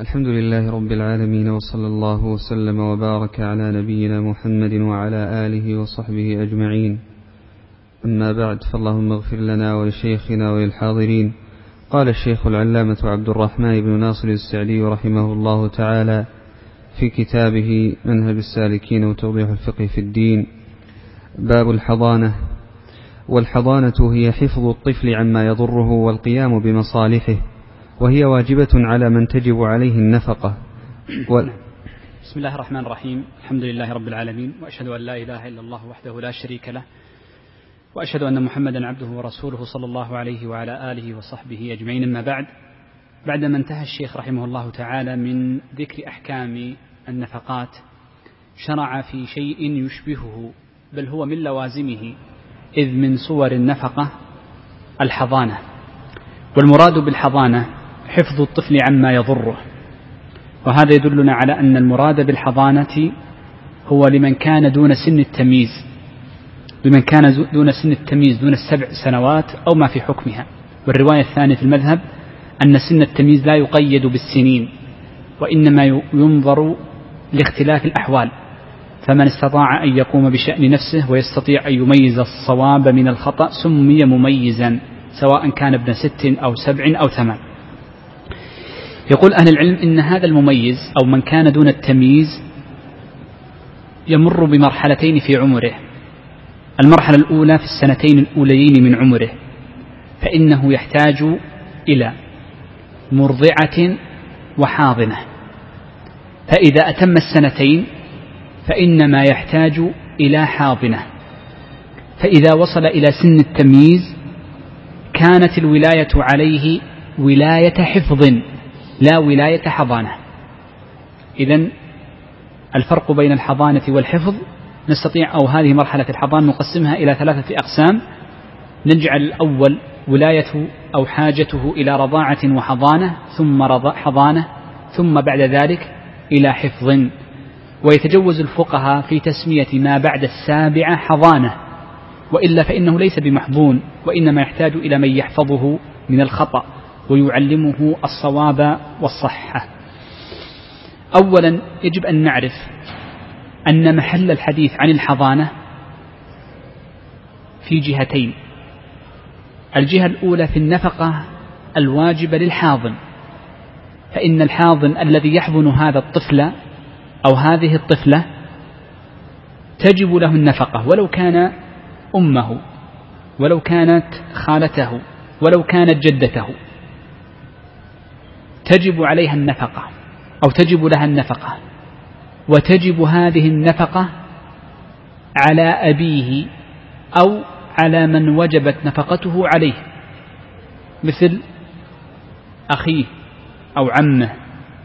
الحمد لله رب العالمين وصلى الله وسلم وبارك على نبينا محمد وعلى آله وصحبه أجمعين. أما بعد فاللهم اغفر لنا ولشيخنا وللحاضرين. قال الشيخ العلامة عبد الرحمن بن ناصر السعدي رحمه الله تعالى في كتابه منهج السالكين وتوضيح الفقه في الدين باب الحضانة. والحضانة هي حفظ الطفل عما يضره والقيام بمصالحه. وهي واجبة على من تجب عليه النفقة. و... بسم الله الرحمن الرحيم. الحمد لله رب العالمين وأشهد أن لا إله إلا الله وحده لا شريك له وأشهد أن محمدا عبده ورسوله صلى الله عليه وعلى آله وصحبه أجمعين. أما بعد بعدما انتهى الشيخ رحمه الله تعالى من ذكر أحكام النفقات شرع في شيء يشبهه بل هو من لوازمه إذ من صور النفقة الحضانة. والمراد بالحضانة حفظ الطفل عما يضره. وهذا يدلنا على أن المراد بالحضانة هو لمن كان دون سن التمييز لمن كان دون سن التمييز دون السبع سنوات أو ما في حكمها. والرواية الثانية في المذهب أن سن التمييز لا يقيد بالسنين وإنما ينظر لاختلاف الأحوال. فمن استطاع أن يقوم بشأن نفسه ويستطيع أن يميز الصواب من الخطأ سمي مميزا سواء كان ابن ست أو سبع أو ثمان. يقول أهل العلم إن هذا المميز أو من كان دون التمييز يمر بمرحلتين في عمره. المرحلة الأولى في السنتين الأوليين من عمره فإنه يحتاج إلى مرضعة وحاضنة. فإذا أتم السنتين فإنما يحتاج إلى حاضنة. فإذا وصل إلى سن التمييز كانت الولاية عليه ولاية حفظ. لا ولاية حضانة. إذا الفرق بين الحضانة والحفظ نستطيع أو هذه مرحلة الحضانة نقسمها إلى ثلاثة أقسام. نجعل الأول ولاية أو حاجته إلى رضاعة وحضانة ثم حضانة ثم بعد ذلك إلى حفظ. ويتجوز الفقهاء في تسمية ما بعد السابعة حضانة. وإلا فإنه ليس بمحضون وإنما يحتاج إلى من يحفظه من الخطأ. ويعلمه الصواب والصحة. أولا يجب أن نعرف أن محل الحديث عن الحضانة في جهتين. الجهة الأولى في النفقة الواجبة للحاضن فإن الحاضن الذي يحضن هذا الطفل أو هذه الطفلة تجب له النفقة ولو كان أمه ولو كانت خالته ولو كانت جدته. تجب عليها النفقة أو تجب لها النفقة. وتجب هذه النفقة على أبيه أو على من وجبت نفقته عليه مثل أخيه أو عمه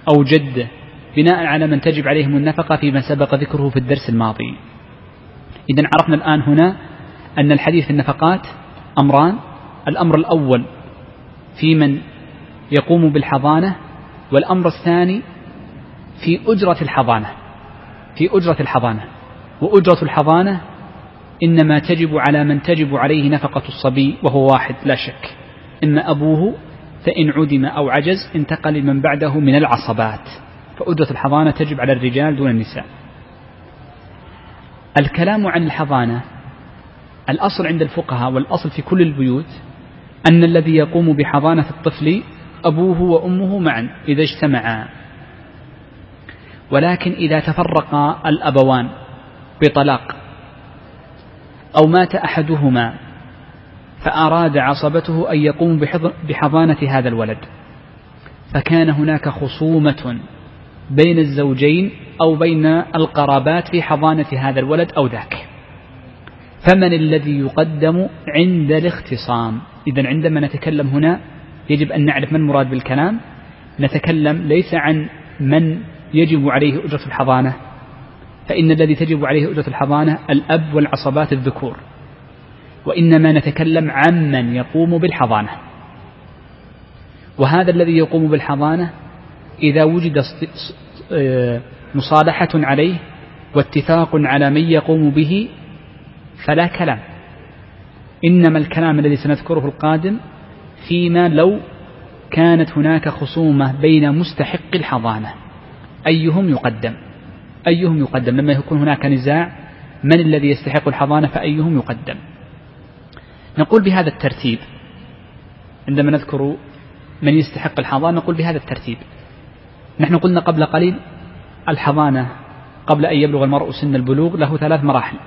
أو جده بناء على من تجب عليهم النفقة فيما سبق ذكره في الدرس الماضي. إذا عرفنا الآن هنا أن الحديث في النفقات أمران. الأمر الأول في من يقوم بالحضانة والأمر الثاني في أجرة الحضانة في أجرة الحضانة. وأجرة الحضانة إنما تجب على من تجب عليه نفقة الصبي وهو واحد لا شك. إما أبوه فإن عدم أو عجز انتقل لمن بعده من العصبات. فأجرة الحضانة تجب على الرجال دون النساء. الكلام عن الحضانة الأصل عند الفقهاء والأصل في كل البيوت أن الذي يقوم بحضانة الطفل أبوه وأمه معا إذا اجتمعا. ولكن إذا تفرقا الأبوان بطلاق. أو مات أحدهما فأراد عصبته أن يقوم بحضانة هذا الولد. فكان هناك خصومة بين الزوجين أو بين القرابات في حضانة هذا الولد أو ذاك. فمن الذي يقدم عند الاختصام؟ إذا عندما نتكلم هنا يجب أن نعرف ما المراد بالكلام. نتكلم ليس عن من يجب عليه أجرة الحضانة فإن الذي تجب عليه أجرة الحضانة الأب والعصبات الذكور وإنما نتكلم عن من يقوم بالحضانة. وهذا الذي يقوم بالحضانة إذا وجد مصالحة عليه واتفاق على من يقوم به فلا كلام. إنما الكلام الذي سنذكره القادم فيما لو كانت هناك خصومة بين مستحق الحضانة. أيهم يقدم؟ أيهم يقدم؟ لما يكون هناك نزاع من الذي يستحق الحضانة فأيهم يقدم؟ نقول بهذا الترتيب. عندما نذكر من يستحق الحضانة نقول بهذا الترتيب. نحن قلنا قبل قليل الحضانة قبل أن يبلغ المرء سن البلوغ له ثلاث مراحل.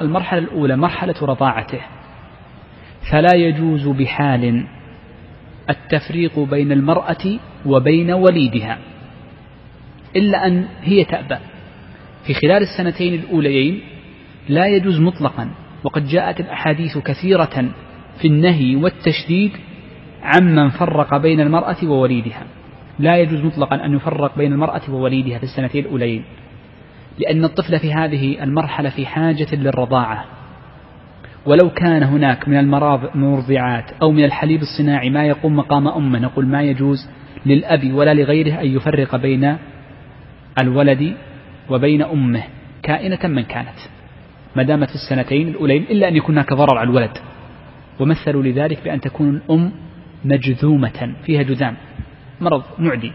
المرحلة الأولى مرحلة رضاعته. فلا يجوز بحال التفريق بين المرأة وبين وليدها إلا أن هي تأبى. في خلال السنتين الأوليين لا يجوز مطلقا وقد جاءت الأحاديث كثيرة في النهي والتشديد عمن فرق بين المرأة ووليدها. لا يجوز مطلقا أن يفرق بين المرأة ووليدها في السنتين الأولين لأن الطفل في هذه المرحلة في حاجة للرضاعة. ولو كان هناك من المرضعات أو من الحليب الصناعي ما يقوم مقام أمه نقول ما يجوز للأب ولا لغيره أن يفرق بين الولد وبين أمه كائنة من كانت. ما دامت في السنتين الأولين إلا أن يكون هناك ضرر على الولد. ومثلوا لذلك بأن تكون الأم مجذومة فيها جذام مرض معدي.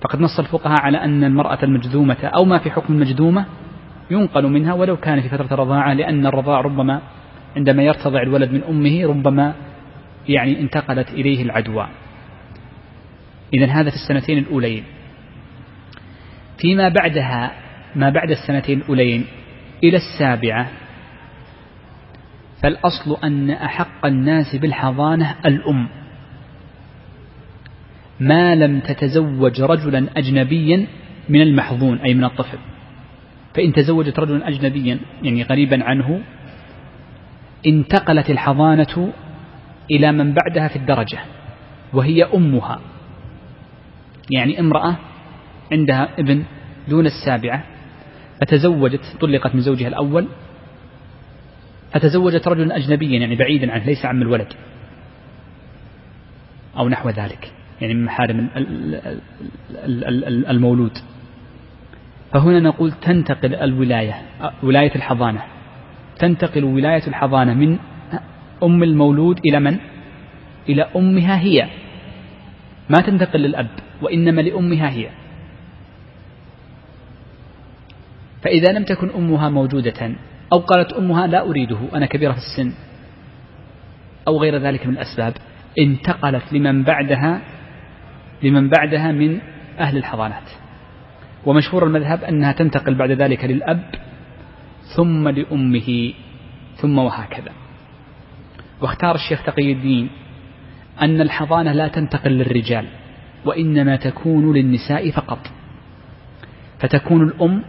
فقد نص الفقهاء على أن المرأة المجذومة أو ما في حكم المجذومة ينقل منها ولو كان في فترة الرضاعة لأن الرضاع ربما عندما يرتضع الولد من أمه ربما يعني انتقلت إليه العدوى. إذا هذا في السنتين الأولين. فيما بعدها ما بعد السنتين الأولين إلى السابعة فالأصل أن أحق الناس بالحضانة الأم. ما لم تتزوج رجلا أجنبيا من المحظون أي من الطفل. فإن تزوجت رجلا أجنبيا يعني غريبا عنه انتقلت الحضانة إلى من بعدها في الدرجة وهي أمها. يعني امرأة عندها ابن دون السابعة فتزوجت طلقت من زوجها الأول فتزوجت رجلا أجنبيا يعني بعيدا عنه ليس عم الولد أو نحو ذلك يعني من محارم المولود. فهنا نقول تنتقل الولاية ولاية الحضانة. تنتقل ولاية الحضانة من أم المولود إلى من؟ إلى أمها هي. ما تنتقل للأب وإنما لأمها هي. فإذا لم تكن أمها موجودة أو قالت أمها لا أريده أنا كبيرة في السن أو غير ذلك من الأسباب انتقلت لمن بعدها لمن بعدها من أهل الحضانات. ومشهور المذهب أنها تنتقل بعد ذلك للأب ثم لأمه ثم وهكذا. واختار الشيخ تقي الدين أن الحضانة لا تنتقل للرجال وإنما تكون للنساء فقط. فتكون الأم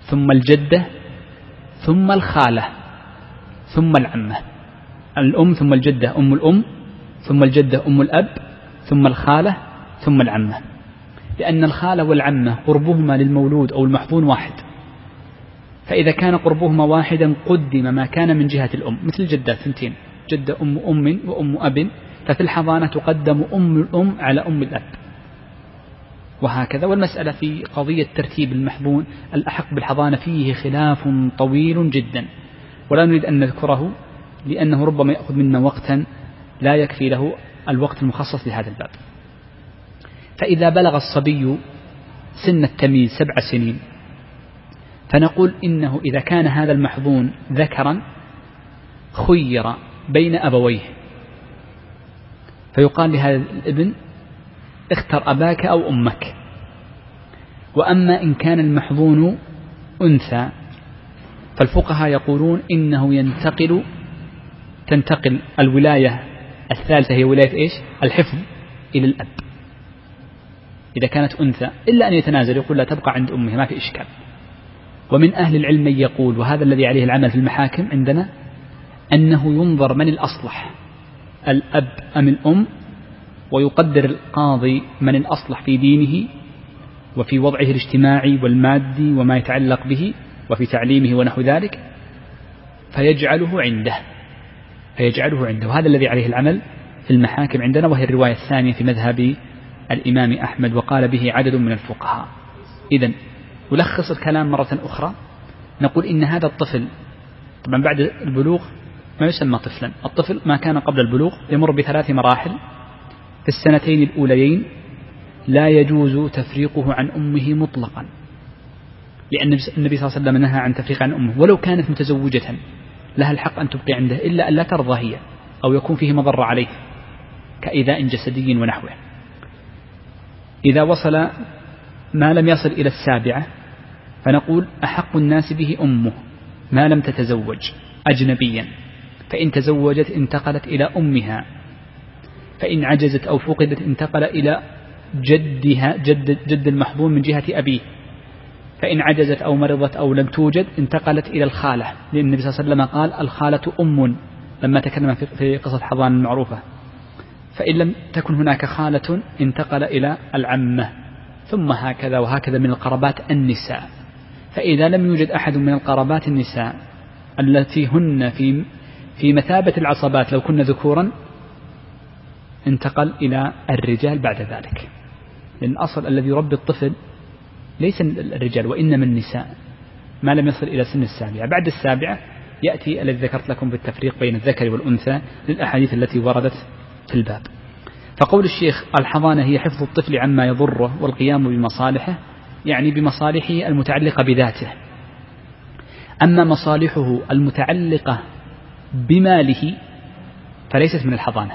ثم الجدة ثم الخالة ثم العمة. الأم ثم الجدة أم الأم ثم الجدة أم الأب ثم الخالة ثم العمة. لأن الخالة والعمة قربهما للمولود أو المحظون واحد. فإذا كان قربهما واحدا قدم ما كان من جهة الأم مثل الجدات ثنتين جدة أم أم وأم أب. ففي الحضانة تقدم أم الأم على أم الأب. وهكذا. والمسألة في قضية ترتيب المحظون الأحق بالحضانة فيه خلاف طويل جدا. ولا نريد أن نذكره لأنه ربما يأخذ منا وقتا لا يكفي له الوقت المخصص لهذا الباب. فإذا بلغ الصبي سن التمييز سبع سنين فنقول إنه إذا كان هذا المحظون ذكرا خير بين أبويه. فيقال لهذا الابن اختر أباك أو أمك. وأما إن كان المحظون أنثى فالفقهاء يقولون إنه ينتقل تنتقل الولاية الثالثة هي ولاية إيش؟ الحفظ إلى الأب. إذا كانت أنثى إلا أن يتنازل يقول لا تبقى عند أمها ما في إشكال. ومن أهل العلم من يقول وهذا الذي عليه العمل في المحاكم عندنا أنه ينظر من الأصلح الأب أم الأم ويقدر القاضي من الأصلح في دينه وفي وضعه الاجتماعي والمادي وما يتعلق به وفي تعليمه ونحو ذلك فيجعله عنده فيجعله عنده. وهذا الذي عليه العمل في المحاكم عندنا وهي الرواية الثانية في مذهب الإمام أحمد وقال به عدد من الفقهاء. إذا نلخص الكلام مرة أخرى. نقول إن هذا الطفل طبعا بعد البلوغ ما يسمى طفلا. الطفل ما كان قبل البلوغ يمر بثلاث مراحل. في السنتين الأوليين لا يجوز تفريقه عن أمه مطلقا. لأن النبي صلى الله عليه وسلم نهى عن تفريق عن أمه. ولو كانت متزوجة لها الحق أن تبقي عنده إلا أن لا ترضى هي أو يكون فيه مضرة عليه كإيذاء جسدي ونحوه. إذا وصل ما لم يصل إلى السابعة فنقول أحق الناس به أمه ما لم تتزوج أجنبيا فإن تزوجت انتقلت إلى أمها فإن عجزت أو فقدت انتقل إلى جدها جد, جد المحظوم من جهة أبيه فإن عجزت أو مرضت أو لم توجد انتقلت إلى الخالة لأن النبي صلى الله عليه وسلم قال الخالة أم لما تكلم في قصة حضان المعروفة. فإن لم تكن هناك خالة انتقل إلى العمة ثم هكذا وهكذا من القرابات النساء. فإذا لم يوجد أحد من القرابات النساء التي هن في في مثابة العصبات لو كن ذكورا انتقل إلى الرجال بعد ذلك. لأن الأصل الذي يربي الطفل ليس الرجال وإنما النساء ما لم يصل إلى سن السابعة. بعد السابعة يأتي الذي ذكرت لكم بالتفريق بين الذكر والأنثى للأحاديث التي وردت في الباب. فقول الشيخ الحضانة هي حفظ الطفل عما يضره والقيام بمصالحه يعني بمصالحه المتعلقة بذاته. أما مصالحه المتعلقة بماله فليست من الحضانة.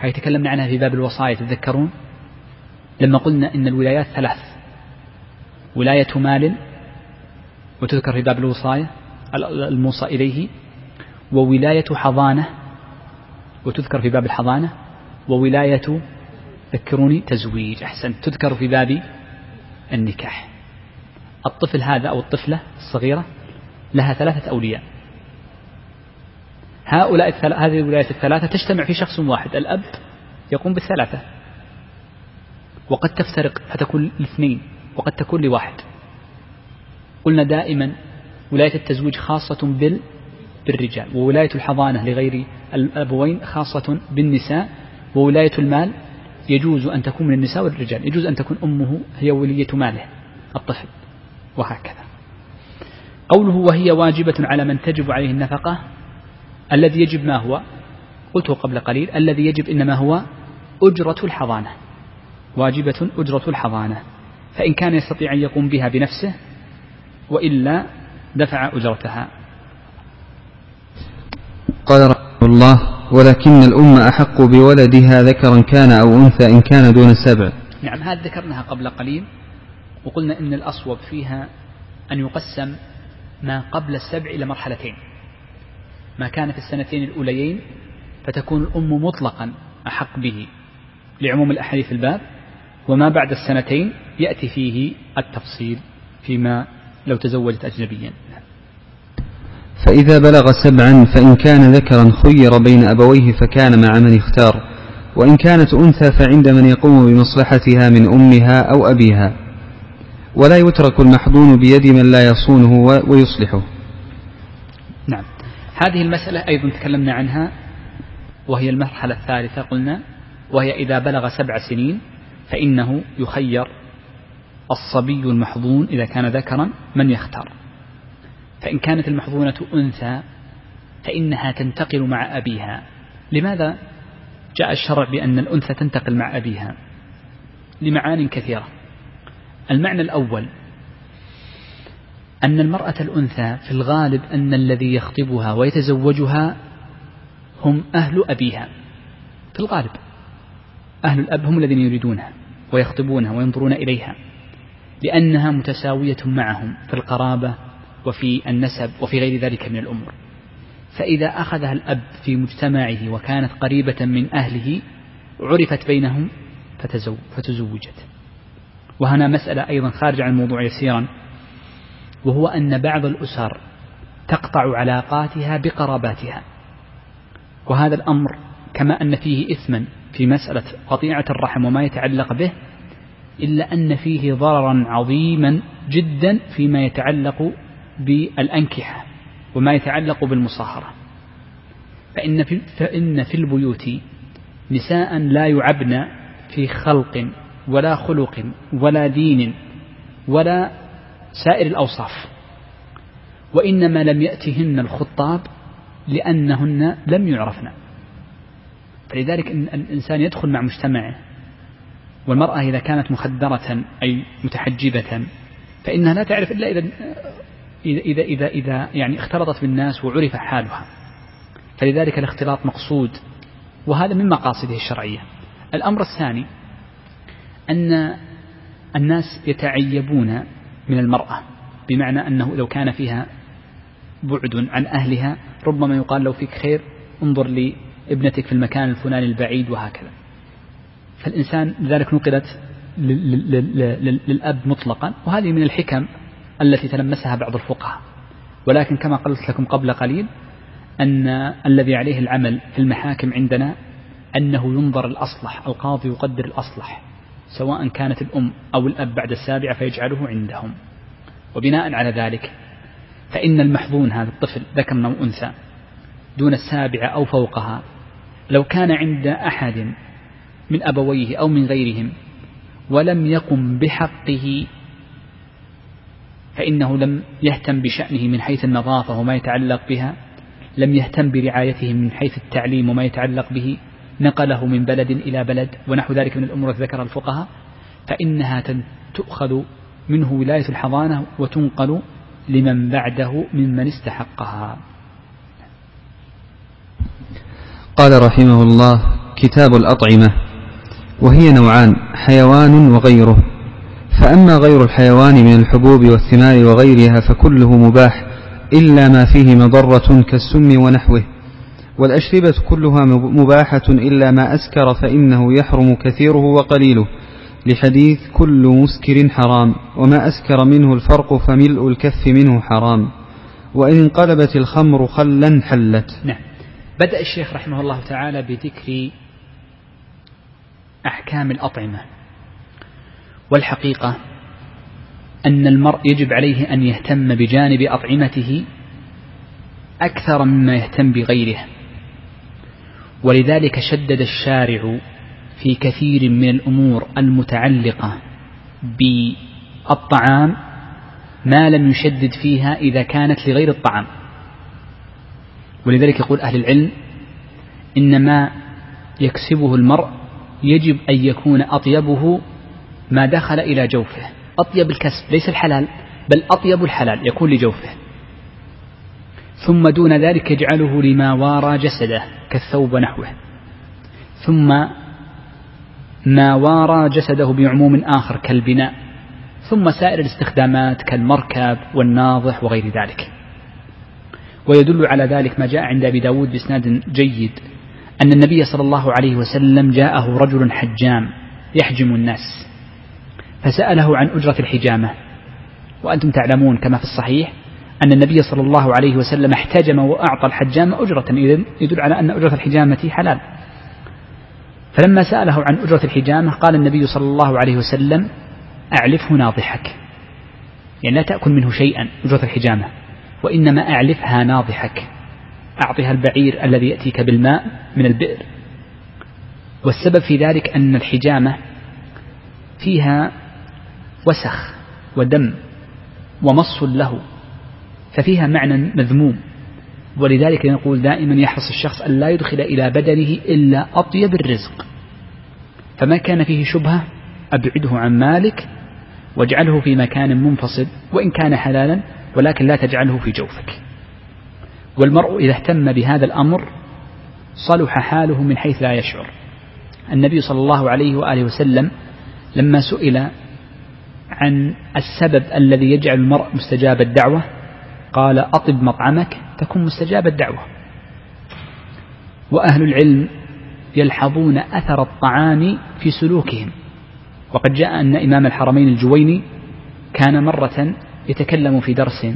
هاي تكلمنا عنها في باب الوصايا تتذكرون؟ لما قلنا إن الولايات ثلاث. ولاية مال وتذكر في باب الوصاية الموصى إليه. وولاية حضانة وتذكر في باب الحضانة. وولاية ذكروني تزويج أحسن تذكر في باب النكاح. الطفل هذا أو الطفلة الصغيرة لها ثلاثة أولياء. هؤلاء هذه الولايات الثلاثة تجتمع في شخص واحد الأب يقوم بالثلاثة. وقد تفترق فتكون لاثنين وقد تكون لواحد. قلنا دائما ولاية التزويج خاصة بال بالرجال وولاية الحضانة لغير الأبوين خاصة بالنساء وولاية المال يجوز أن تكون من النساء والرجال يجوز أن تكون أمه هي ولية ماله الطفل وهكذا. قوله وهي واجبة على من تجب عليه النفقة الذي يجب ما هو؟ قلته قبل قليل الذي يجب إنما هو أجرة الحضانة. واجبة أجرة الحضانة. فإن كان يستطيع أن يقوم بها بنفسه وإلا دفع أجرتها. قال رحمه الله ولكن الأم أحق بولدها ذكرا كان أو أنثى إن كان دون سبع نعم هذا ذكرناها قبل قليل وقلنا إن الأصوب فيها أن يقسم ما قبل السبع إلى مرحلتين. ما كان في السنتين الأوليين فتكون الأم مطلقا أحق به لعموم الأحاديث الباب وما بعد السنتين يأتي فيه التفصيل فيما لو تزوجت أجنبيا. فإذا بلغ سبعا فإن كان ذكرا خير بين أبويه فكان مع من اختار وإن كانت أنثى فعند من يقوم بمصلحتها من أمها أو أبيها. ولا يترك المحضون بيد من لا يصونه ويصلحه. نعم. هذه المسألة أيضا تكلمنا عنها وهي المرحلة الثالثة قلنا وهي إذا بلغ سبع سنين فإنه يخير الصبي المحظون إذا كان ذكرا من يختار. فإن كانت المحظونة أنثى فإنها تنتقل مع أبيها. لماذا جاء الشرع بأن الأنثى تنتقل مع أبيها؟ لمعان كثيرة. المعنى الأول أن المرأة الأنثى في الغالب أن الذي يخطبها ويتزوجها هم أهل أبيها. في الغالب أهل الأب هم الذين يريدونها ويخطبونها وينظرون إليها لأنها متساوية معهم في القرابة وفي النسب وفي غير ذلك من الأمور. فإذا أخذها الأب في مجتمعه وكانت قريبة من أهله عرفت بينهم فتزوجت. وهنا مسألة أيضا خارج عن الموضوع يسيرا. وهو أن بعض الأسر تقطع علاقاتها بقراباتها. وهذا الأمر كما أن فيه إثما في مسألة قطيعة الرحم وما يتعلق به إلا أن فيه ضررا عظيما جدا فيما يتعلق بالأنكحة وما يتعلق بالمصاهرة. فإن في, فإن في البيوت نساء لا يعبن في خلق ولا خلق ولا دين ولا سائر الأوصاف وإنما لم يأتهن الخطاب لأنهن لم يعرفن. فلذلك إن الإنسان يدخل مع مجتمعه والمرأة إذا كانت مخدرة أي متحجبة فإنها لا تعرف إلا إذا إذا إذا إذا, إذا يعني اختلطت بالناس وعرف حالها. فلذلك الاختلاط مقصود. وهذا من مقاصده الشرعية. الأمر الثاني أن الناس يتعيبون من المرأة بمعنى أنه لو كان فيها بعد عن أهلها ربما يقال لو فيك خير انظر لابنتك في المكان الفلاني البعيد وهكذا. فالإنسان لذلك نقلت للأب مطلقا. وهذه من الحكم التي تلمسها بعض الفقهاء. ولكن كما قلت لكم قبل قليل أن الذي عليه العمل في المحاكم عندنا أنه ينظر الأصلح القاضي يقدر الأصلح سواء كانت الأم أو الأب بعد السابعة فيجعله عندهم. وبناء على ذلك فإن المحظون هذا الطفل ذكر أو أنثى دون السابعة أو فوقها لو كان عند أحد من أبويه أو من غيرهم ولم يقم بحقه فإنه لم يهتم بشأنه من حيث النظافة وما يتعلق بها لم يهتم برعايته من حيث التعليم وما يتعلق به نقله من بلد إلى بلد ونحو ذلك من الأمور التي ذكرها الفقهاء فإنها تؤخذ منه ولاية الحضانة وتنقل لمن بعده ممن استحقها. قال رحمه الله كتاب الأطعمة وهي نوعان حيوان وغيره. فأما غير الحيوان من الحبوب والثمار وغيرها فكله مباح إلا ما فيه مضرة كالسم ونحوه. والأشربة كلها مباحة إلا ما أسكر فإنه يحرم كثيره وقليله. لحديث كل مسكر حرام وما أسكر منه الفرق فملء الكف منه حرام. وإن انقلبت الخمر خلا حلت. نعم. بدأ الشيخ رحمه الله تعالى بذكر أحكام الأطعمة. والحقيقة أن المرء يجب عليه أن يهتم بجانب أطعمته أكثر مما يهتم بغيره ولذلك شدد الشارع في كثير من الأمور المتعلقة بالطعام ما لم يشدد فيها إذا كانت لغير الطعام. ولذلك يقول أهل العلم إن ما يكسبه المرء يجب أن يكون أطيبه ما دخل إلى جوفه. أطيب الكسب ليس الحلال بل أطيب الحلال يكون لجوفه. ثم دون ذلك يجعله لما وارى جسده كالثوب ونحوه ثم ما وارى جسده بعموم آخر كالبناء. ثم سائر الاستخدامات كالمركب والناضح وغير ذلك. ويدل على ذلك ما جاء عند أبي داود بإسناد جيد أن النبي صلى الله عليه وسلم جاءه رجل حجام يحجم الناس. فسأله عن أجرة الحجامة. وأنتم تعلمون كما في الصحيح أن النبي صلى الله عليه وسلم احتجم وأعطى الحجام أجرة إذن يدل على أن أجرة الحجامة حلال. فلما سأله عن أجرة الحجامة قال النبي صلى الله عليه وسلم أعلفه ناضحك. يعني لا تأكل منه شيئا أجرة الحجامة وإنما أعلفها ناضحك. أعطها البعير الذي يأتيك بالماء من البئر. والسبب في ذلك أن الحجامة فيها وسخ ودم ومص له ففيها معنى مذموم. ولذلك نقول دائما يحرص الشخص أن لا يدخل إلى بدنه إلا أطيب الرزق. فما كان فيه شبهة؟ أبعده عن مالك واجعله في مكان منفصل وإن كان حلالا ولكن لا تجعله في جوفك. والمرء إذا اهتم بهذا الأمر صلح حاله من حيث لا يشعر. النبي صلى الله عليه وآله وسلم لما سئل عن السبب الذي يجعل المرء مستجاب الدعوة؟ قال أطب مطعمك تكون مستجاب الدعوة. وأهل العلم يلحظون أثر الطعام في سلوكهم. وقد جاء أن إمام الحرمين الجويني كان مرة يتكلم في درس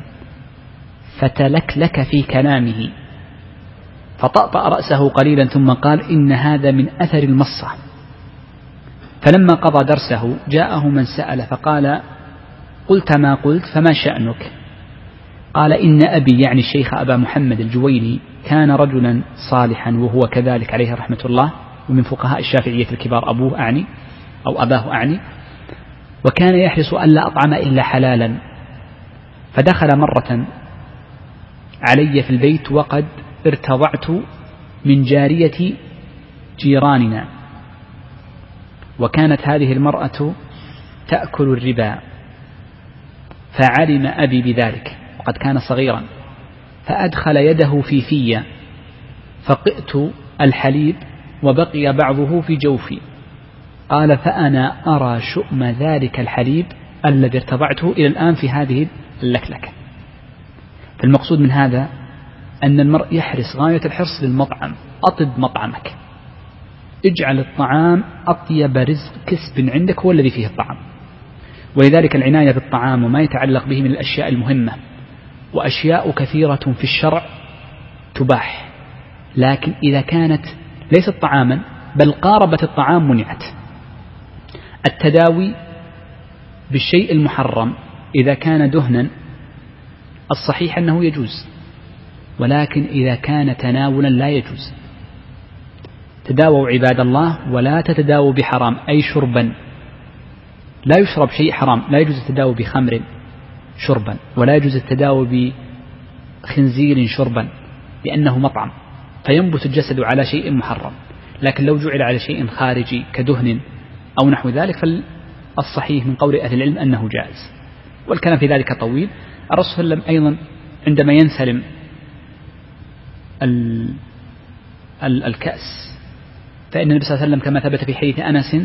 فتلكلك في كلامه فطأطأ رأسه قليلا ثم قال إن هذا من أثر المصة. فلما قضى درسه جاءه من سأل فقال قلت ما قلت فما شأنك؟ قال إن أبي يعني الشيخ أبا محمد الجويني كان رجلا صالحا وهو كذلك عليه رحمة الله ومن فقهاء الشافعية الكبار أبوه أعني أو أباه أعني وكان يحرص ألا أطعم إلا حلالا فدخل مرة علي في البيت وقد ارتضعت من جارية جيراننا وكانت هذه المرأة تأكل الربا فعلم أبي بذلك وقد كان صغيرا فأدخل يده في في فقئت الحليب وبقي بعضه في جوفي. قال فأنا أرى شؤم ذلك الحليب الذي ارتضعته إلى الآن في هذه اللكلكة. فالمقصود من هذا أن المرء يحرص غاية الحرص للمطعم أطب مطعمك. اجعل الطعام أطيب رزق كسب عندك هو الذي فيه الطعام. ولذلك العناية بالطعام وما يتعلق به من الأشياء المهمة وأشياء كثيرة في الشرع تباح. لكن إذا كانت ليست طعاما بل قاربت الطعام منعت. التداوي بالشيء المحرم إذا كان دهنا الصحيح أنه يجوز ولكن إذا كان تناولا لا يجوز. تداووا عباد الله ولا تتداووا بحرام أي شربا. لا يشرب شيء حرام لا يجوز التداوي بخمر شربا ولا يجوز التداوي بخنزير شربا لأنه مطعم. فينبت الجسد على شيء محرم. لكن لو جعل على شيء خارجي كدهن أو نحو ذلك فالصحيح من قول أهل العلم أنه جائز. والكلام في ذلك طويل. الرسول صلى الله عليه وسلم أيضا عندما ينسلم الكأس فإن النبي صلى الله عليه وسلم كما ثبت في حديث أنس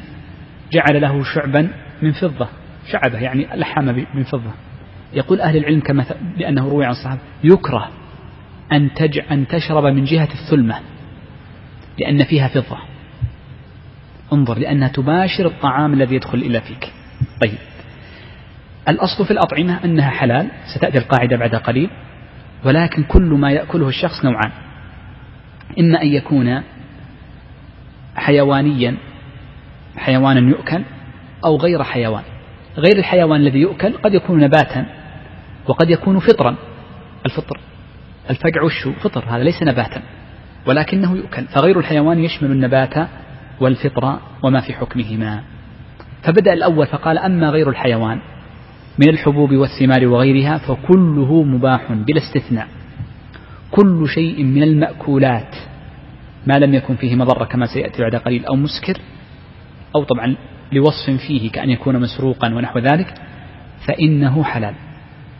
جعل له شعبا من فضة. شعبة يعني لحام من فضة. يقول أهل العلم كما لأنه روي عن الصحابة يكره أن, تج أن تشرب من جهة الثلمة لأن فيها فضة. انظر لأنها تباشر الطعام الذي يدخل إلى فيك. طيب. الأصل في الأطعمة أنها حلال ستأتي القاعدة بعد قليل ولكن كل ما يأكله الشخص نوعان. إما أن يكون حيوانيا حيوانا يؤكل أو غير حيوان. غير الحيوان الذي يؤكل قد يكون نباتا وقد يكون فطرا. الفطر الفقع وشو فطر هذا ليس نباتا ولكنه يؤكل. فغير الحيوان يشمل النبات والفطر وما في حكمهما. فبدأ الأول فقال أما غير الحيوان من الحبوب والثمار وغيرها فكله مباح بلا استثناء. كل شيء من المأكولات. ما لم يكن فيه مضرة كما سيأتي بعد قليل أو مسكر أو طبعا لوصف فيه كأن يكون مسروقا ونحو ذلك فإنه حلال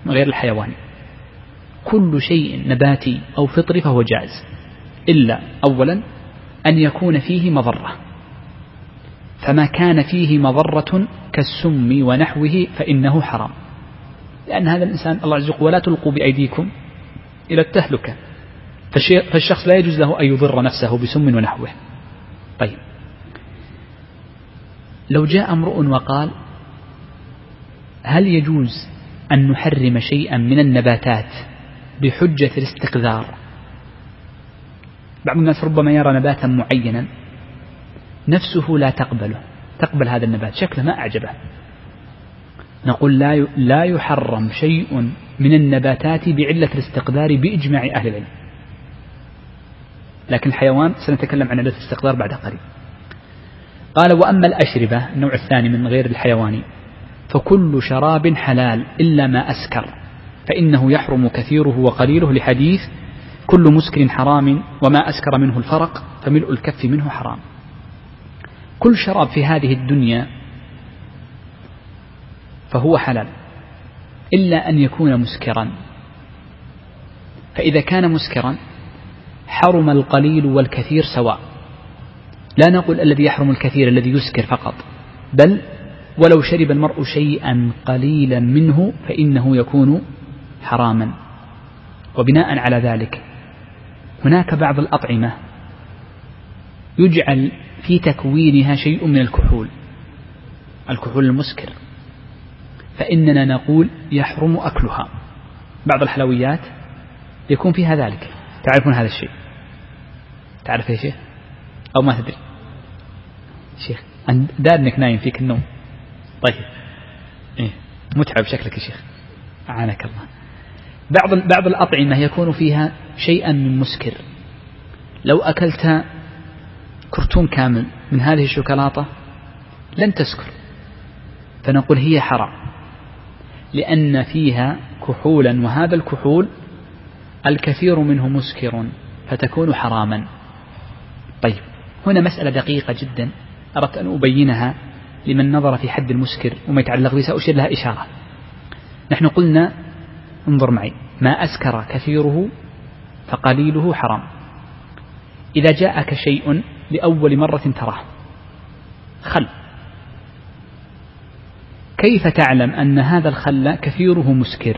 غير الحيواني كل شيء نباتي أو فطري فهو جائز إلا أولا أن يكون فيه مضرة. فما كان فيه مضرة كالسم ونحوه فإنه حرام. لأن هذا الإنسان الله عز وجل ولا تلقوا بأيديكم إلى التهلكة. فالشخص لا يجوز له أن يضر نفسه بسم ونحوه. طيب. لو جاء امرؤ وقال هل يجوز أن نحرم شيئا من النباتات بحجة الاستقذار؟ بعض الناس ربما يرى نباتا معينا نفسه لا تقبله تقبل هذا النبات شكله ما أعجبه. نقول لا لا يحرم شيء من النباتات بعلة الاستقدار بإجماع أهل العلم. لكن الحيوان سنتكلم عن علة الاستقدار بعد قليل قال وأما الأشربة النوع الثاني من غير الحيواني فكل شراب حلال إلا ما أسكر فإنه يحرم كثيره وقليله لحديث كل مسكر حرام وما أسكر منه الفرق فملء الكف منه حرام. كل شراب في هذه الدنيا فهو حلال إلا أن يكون مسكرا. فإذا كان مسكرا حرم القليل والكثير سواء. لا نقول الذي يحرم الكثير الذي يسكر فقط بل ولو شرب المرء شيئا قليلا منه فإنه يكون حراما. وبناء على ذلك هناك بعض الأطعمة يجعل في تكوينها شيء من الكحول الكحول المسكر. فإننا نقول يحرم أكلها. بعض الحلويات يكون فيها ذلك. تعرفون هذا الشيء؟ تعرف يا شيخ أو ما تدري. شيخ دار إنك نايم فيك النوم. طيب. إيه متعب شكلك يا شيخ. أعانك الله. بعض بعض الأطعمة يكون فيها شيئا من مسكر. لو أكلت كرتون كامل من هذه الشوكولاتة لن تسكر. فنقول هي حرام. لأن فيها كحولا وهذا الكحول الكثير منه مسكر فتكون حراما. طيب هنا مسألة دقيقة جدا. أردت أن أبينها لمن نظر في حد المسكر وما يتعلق به سأشير لها إشارة. نحن قلنا انظر معي ما أسكر كثيره فقليله حرام. إذا جاءك شيء لأول مرة تراه خل. كيف تعلم أن هذا الخل كثيره مسكر؟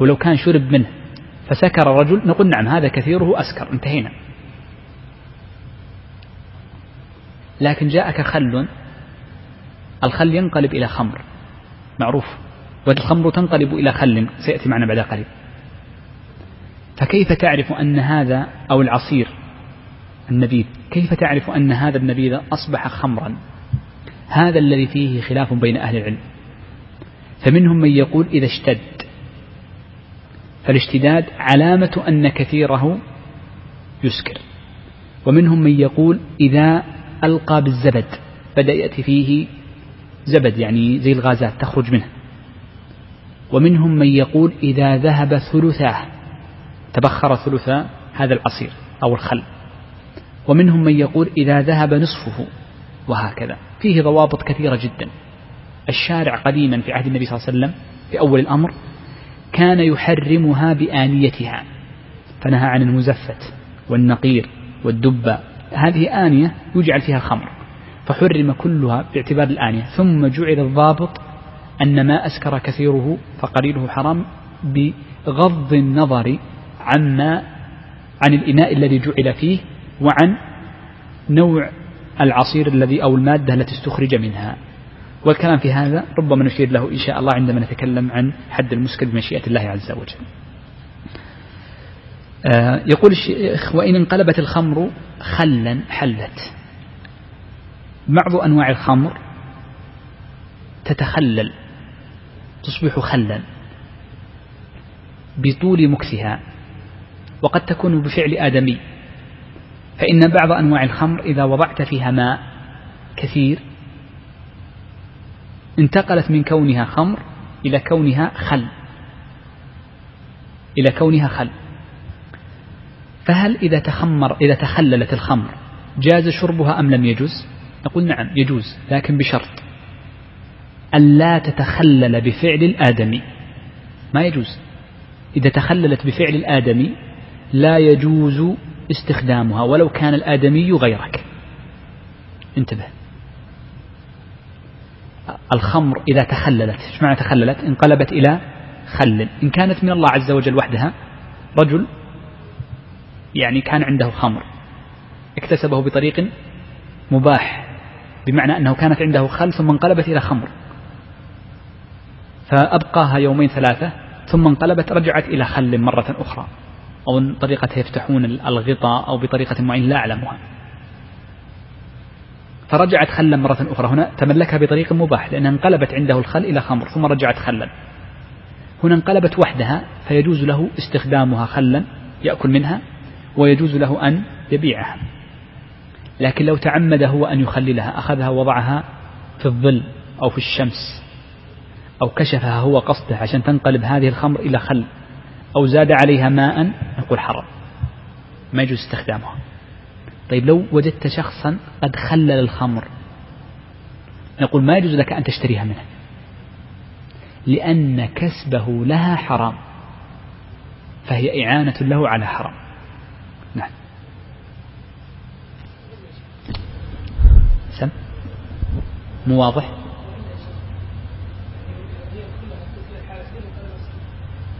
ولو كان شرب منه فسكر رجل نقول نعم هذا كثيره أسكر. انتهينا. لكن جاءك خل. الخل ينقلب إلى خمر. معروف. والخمر تنقلب إلى خل. سيأتي معنا بعد قليل. فكيف تعرف أن هذا أو العصير النبيذ؟ كيف تعرف أن هذا النبيذ أصبح خمرا؟ هذا الذي فيه خلاف بين أهل العلم. فمنهم من يقول إذا اشتد. فالاشتداد علامة أن كثيره يسكر. ومنهم من يقول إذا ألقى بالزبد بدأ يأتي فيه زبد يعني زي الغازات تخرج منه. ومنهم من يقول إذا ذهب ثلثاه تبخر ثلثا هذا العصير أو الخل. ومنهم من يقول إذا ذهب نصفه وهكذا. فيه ضوابط كثيرة جدا. الشارع قديما في عهد النبي صلى الله عليه وسلم في أول الأمر كان يحرمها بآنيتها فنهى عن المزفت والنقير والدبة هذه آنية يجعل فيها خمر فحرم كلها باعتبار الآنية. ثم جعل الضابط أن ما أسكر كثيره فقليله حرام بغض النظر عما عن الإناء الذي جعل فيه وعن نوع العصير الذي أو المادة التي استخرج منها. والكلام في هذا ربما نشير له إن شاء الله عندما نتكلم عن حد المسكر بمشيئة الله عز وجل. يقول الشيخ وإن انقلبت الخمر خلا حلت. بعض أنواع الخمر تتخلل تصبح خلا بطول مكثها وقد تكون بفعل آدمي. فإن بعض أنواع الخمر إذا وضعت فيها ماء كثير انتقلت من كونها خمر إلى كونها خل. إلى كونها خل. فهل إذا تخمر إذا تخللت الخمر جاز شربها أم لم يجوز؟ نقول نعم يجوز لكن بشرط. ألا تتخلل بفعل الآدمي. ما يجوز. إذا تخللت بفعل الآدمي لا يجوز استخدامها ولو كان الآدمي غيرك. انتبه. الخمر إذا تخللت إيش معنى تخللت؟ انقلبت إلى خل. إن كانت من الله عز وجل وحدها رجل يعني كان عنده خمر. اكتسبه بطريق مباح بمعنى أنه كانت عنده خل ثم انقلبت إلى خمر. فأبقاها يومين ثلاثة ثم انقلبت رجعت إلى خل مرة أخرى. أو طريقة يفتحون الغطاء أو بطريقة معينة لا أعلمها. فرجعت خلا مرة أخرى هنا تملكها بطريق مباح لأنها انقلبت عنده الخل إلى خمر ثم رجعت خلا. هنا انقلبت وحدها فيجوز له استخدامها خلا يأكل منها ويجوز له أن يبيعها. لكن لو تعمد هو أن يخللها أخذها وضعها في الظل أو في الشمس أو كشفها هو قصده عشان تنقلب هذه الخمر إلى خل أو زاد عليها ماء نقول حرام. ما يجوز استخدامها. طيب لو وجدت شخصا قد خلل الخمر نقول ما يجوز لك أن تشتريها منه لأن كسبه لها حرام فهي إعانة له على حرام نعم سم مو واضح؟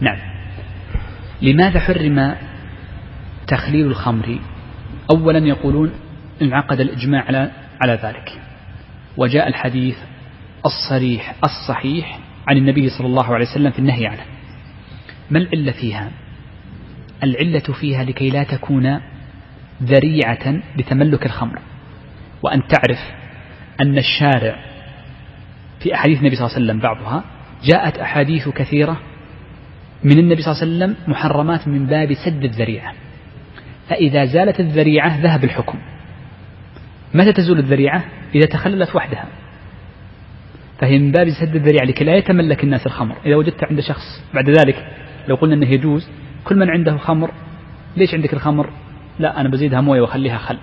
نعم. لماذا حرم تخليل الخمر؟ أولا يقولون انعقد الإجماع على على ذلك. وجاء الحديث الصريح الصحيح عن النبي صلى الله عليه وسلم في النهي عنه. ما العلة فيها؟ العلة فيها لكي لا تكون ذريعة لتملك الخمر. وأن تعرف أن الشارع في أحاديث النبي صلى الله عليه وسلم بعضها جاءت أحاديث كثيرة من النبي صلى الله عليه وسلم محرمات من باب سد الذريعة. فإذا زالت الذريعة ذهب الحكم. متى تزول الذريعة؟ إذا تخللت وحدها. فهي من باب سد الذريعة لكي لا يتملك الناس الخمر. إذا وجدت عند شخص بعد ذلك لو قلنا أنه يجوز كل من عنده خمر ليش عندك الخمر؟ لا أنا بزيدها موية وأخليها خل.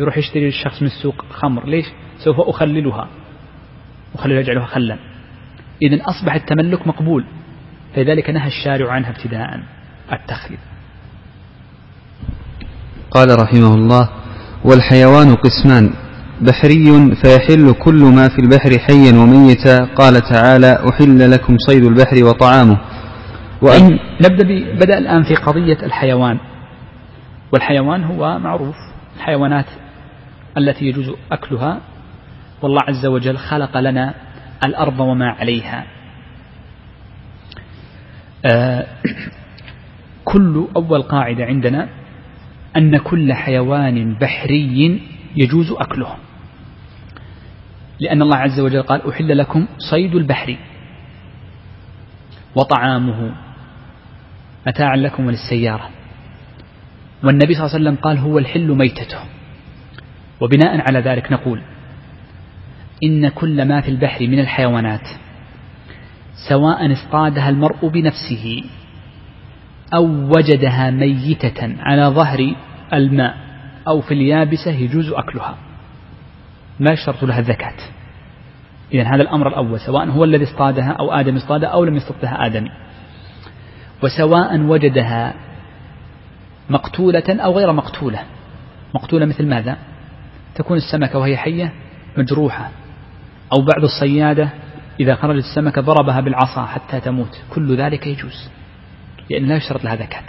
يروح يشتري الشخص من السوق خمر. ليش؟ سوف أخللها. أخلل أجعلها خلا. إذا أصبح التملك مقبول. فلذلك نهى الشارع عنها ابتداء. التخليل. قال رحمه الله والحيوان قسمان بحري فيحل كل ما في البحر حيا وميتا. قال تعالى أحل لكم صيد البحر وطعامه. وأن نبدأ بدأ الآن في قضية الحيوان. والحيوان هو معروف. الحيوانات التي يجوز أكلها. والله عز وجل خلق لنا الأرض وما عليها. آه كل أول قاعدة عندنا أن كل حيوان بحري يجوز أكله. لأن الله عز وجل قال أحل لكم صيد البحر وطعامه متاعا لكم وللسيارة. والنبي صلى الله عليه وسلم قال هو الحل ميتته. وبناء على ذلك نقول إن كل ما في البحر من الحيوانات سواء اصطادها المرء بنفسه أو وجدها ميتة على ظهر الماء أو في اليابسة يجوز أكلها. ما يشترط لها الزكاة. إذا هذا الأمر الأول سواء هو الذي اصطادها أو آدم اصطادها أو لم يصطدها آدمي وسواء وجدها مقتولة أو غير مقتولة. مقتولة مثل ماذا؟ تكون السمكة وهي حية مجروحة أو بعض الصيادة إذا خرجت السمكة ضربها بالعصا حتى تموت. كل ذلك يجوز لأن لا يشترط لها زكاة.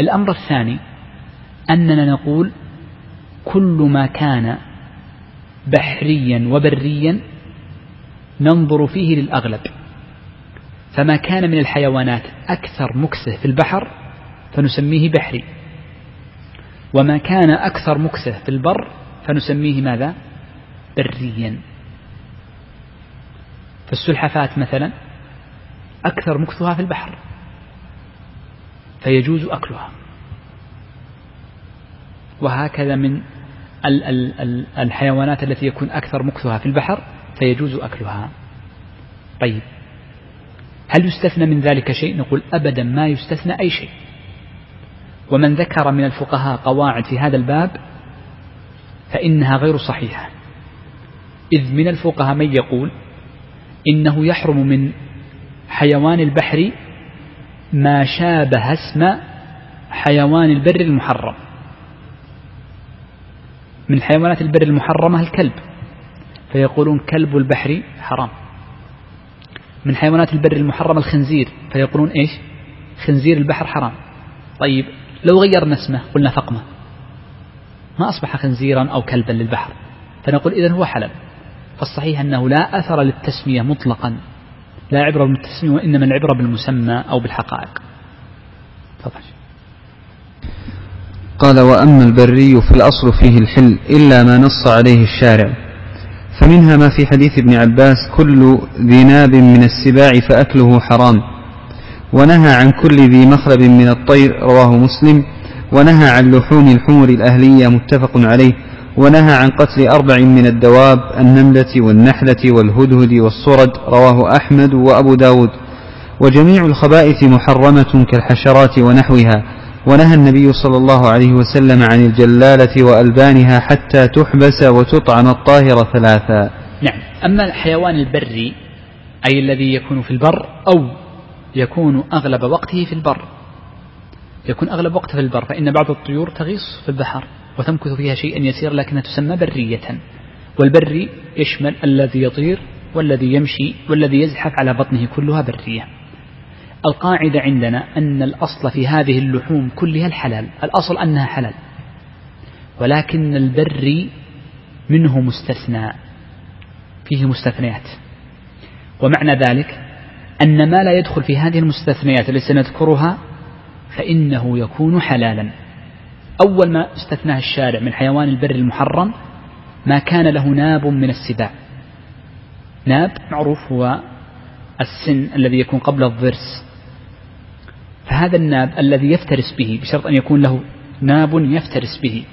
الأمر الثاني أننا نقول كل ما كان بحريا وبريا ننظر فيه للأغلب. فما كان من الحيوانات أكثر مكسة في البحر فنسميه بحري. وما كان أكثر مكسه في البر فنسميه ماذا؟ بريا. فالسلحفاة مثلا أكثر مكثها في البحر فيجوز أكلها. وهكذا من الحيوانات التي يكون أكثر مكثها في البحر فيجوز أكلها. طيب هل يستثنى من ذلك شيء؟ نقول أبدا ما يستثنى أي شيء. ومن ذكر من الفقهاء قواعد في هذا الباب فإنها غير صحيحة. إذ من الفقهاء من يقول إنه يحرم من حيوان البحر ما شابه اسم حيوان البر المحرم. من حيوانات البر المحرمة الكلب. فيقولون كلب البحر حرام. من حيوانات البر المحرمة الخنزير. فيقولون إيش؟ خنزير البحر حرام. طيب لو غيرنا اسمه قلنا فقمة. ما أصبح خنزيرا أو كلبا للبحر. فنقول إذن هو حلال فالصحيح أنه لا أثر للتسمية مطلقا. لا عبرة بالتسمية وإنما العبرة بالمسمى أو بالحقائق. تفضل. قال وأما البري فالأصل فيه الحل إلا ما نص عليه الشارع. فمنها ما في حديث ابن عباس كل ذي ناب من السباع فأكله حرام. ونهى عن كل ذي مخلب من الطير رواه مسلم. ونهى عن لحوم الحمر الأهلية متفق عليه. ونهى عن قتل أربع من الدواب النملة والنحلة والهدهد والصرد رواه أحمد وأبو داود. وجميع الخبائث محرمة كالحشرات ونحوها. ونهى النبي صلى الله عليه وسلم عن الجلالة وألبانها حتى تحبس وتطعم الطاهر ثلاثا. نعم. أما الحيوان البري أي الذي يكون في البر أو يكون أغلب وقته في البر. يكون أغلب وقته في البر فإن بعض الطيور تغيص في البحر وتمكث فيها شيئا يسير لكنها تسمى برية. والبري يشمل الذي يطير والذي يمشي والذي يزحف على بطنه كلها برية. القاعدة عندنا أن الأصل في هذه اللحوم كلها الحلال. الأصل أنها حلال. ولكن البري منه مستثنى فيه مستثنيات. ومعنى ذلك أن ما لا يدخل في هذه المستثنيات التي سنذكرها فإنه يكون حلالا. أول ما استثناه الشارع من حيوان البر المحرم ما كان له ناب من السباع. ناب معروف هو السن الذي يكون قبل الضرس. فهذا الناب الذي يفترس به بشرط أن يكون له ناب يفترس به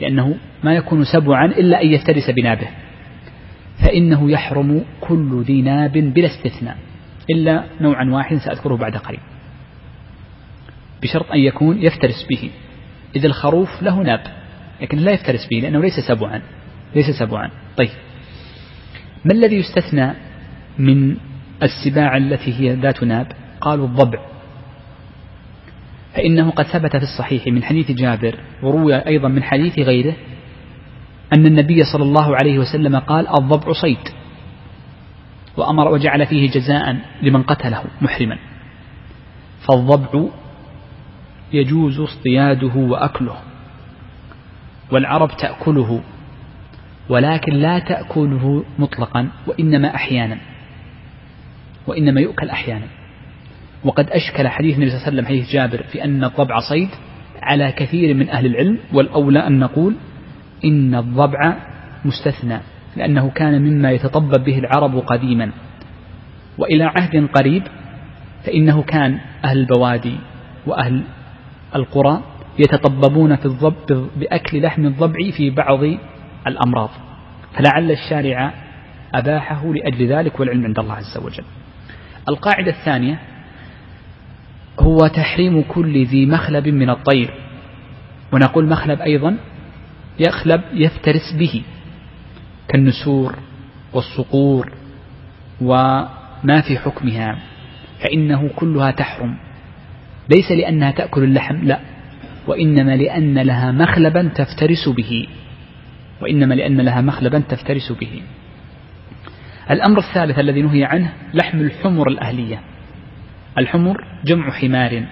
لأنه ما يكون سبعا إلا أن يفترس بنابه. فإنه يحرم كل ذي ناب بلا استثناء. إلا نوعا واحدا سأذكره بعد قليل بشرط أن يكون يفترس به. إذ الخروف له ناب لكن لا يفترس به لأنه ليس سبعا. ليس سبعا. طيب. ما الذي يستثنى من السباع التي هي ذات ناب؟ قالوا الضبع. فإنه قد ثبت في الصحيح من حديث جابر وروي أيضا من حديث غيره أن النبي صلى الله عليه وسلم قال الضبع صيد. وأمر وجعل فيه جزاء لمن قتله محرما. فالضبع يجوز اصطياده وأكله والعرب تأكله ولكن لا تأكله مطلقا وإنما أحيانا وإنما يؤكل أحيانا. وقد أشكل حديث النبي صلى الله عليه وسلم حديث جابر في أن الضبع صيد على كثير من أهل العلم والأولى أن نقول إن الضبع مستثنى. لأنه كان مما يتطبب به العرب قديما. وإلى عهد قريب فإنه كان أهل البوادي وأهل القرى يتطببون في الضب بأكل لحم الضبع في بعض الأمراض. فلعل الشارع أباحه لأجل ذلك والعلم عند الله عز وجل. القاعدة الثانية هو تحريم كل ذي مخلب من الطير. ونقول مخلب أيضا يخلب يفترس به. كالنسور والصقور وما في حكمها فإنه كلها تحرم. ليس لأنها تأكل اللحم لا. وإنما لأن لها مخلبا تفترس به. وإنما لأن لها مخلبا تفترس به. الأمر الثالث الذي نهي عنه لحم الحمر الأهلية. الحمر جمع حمار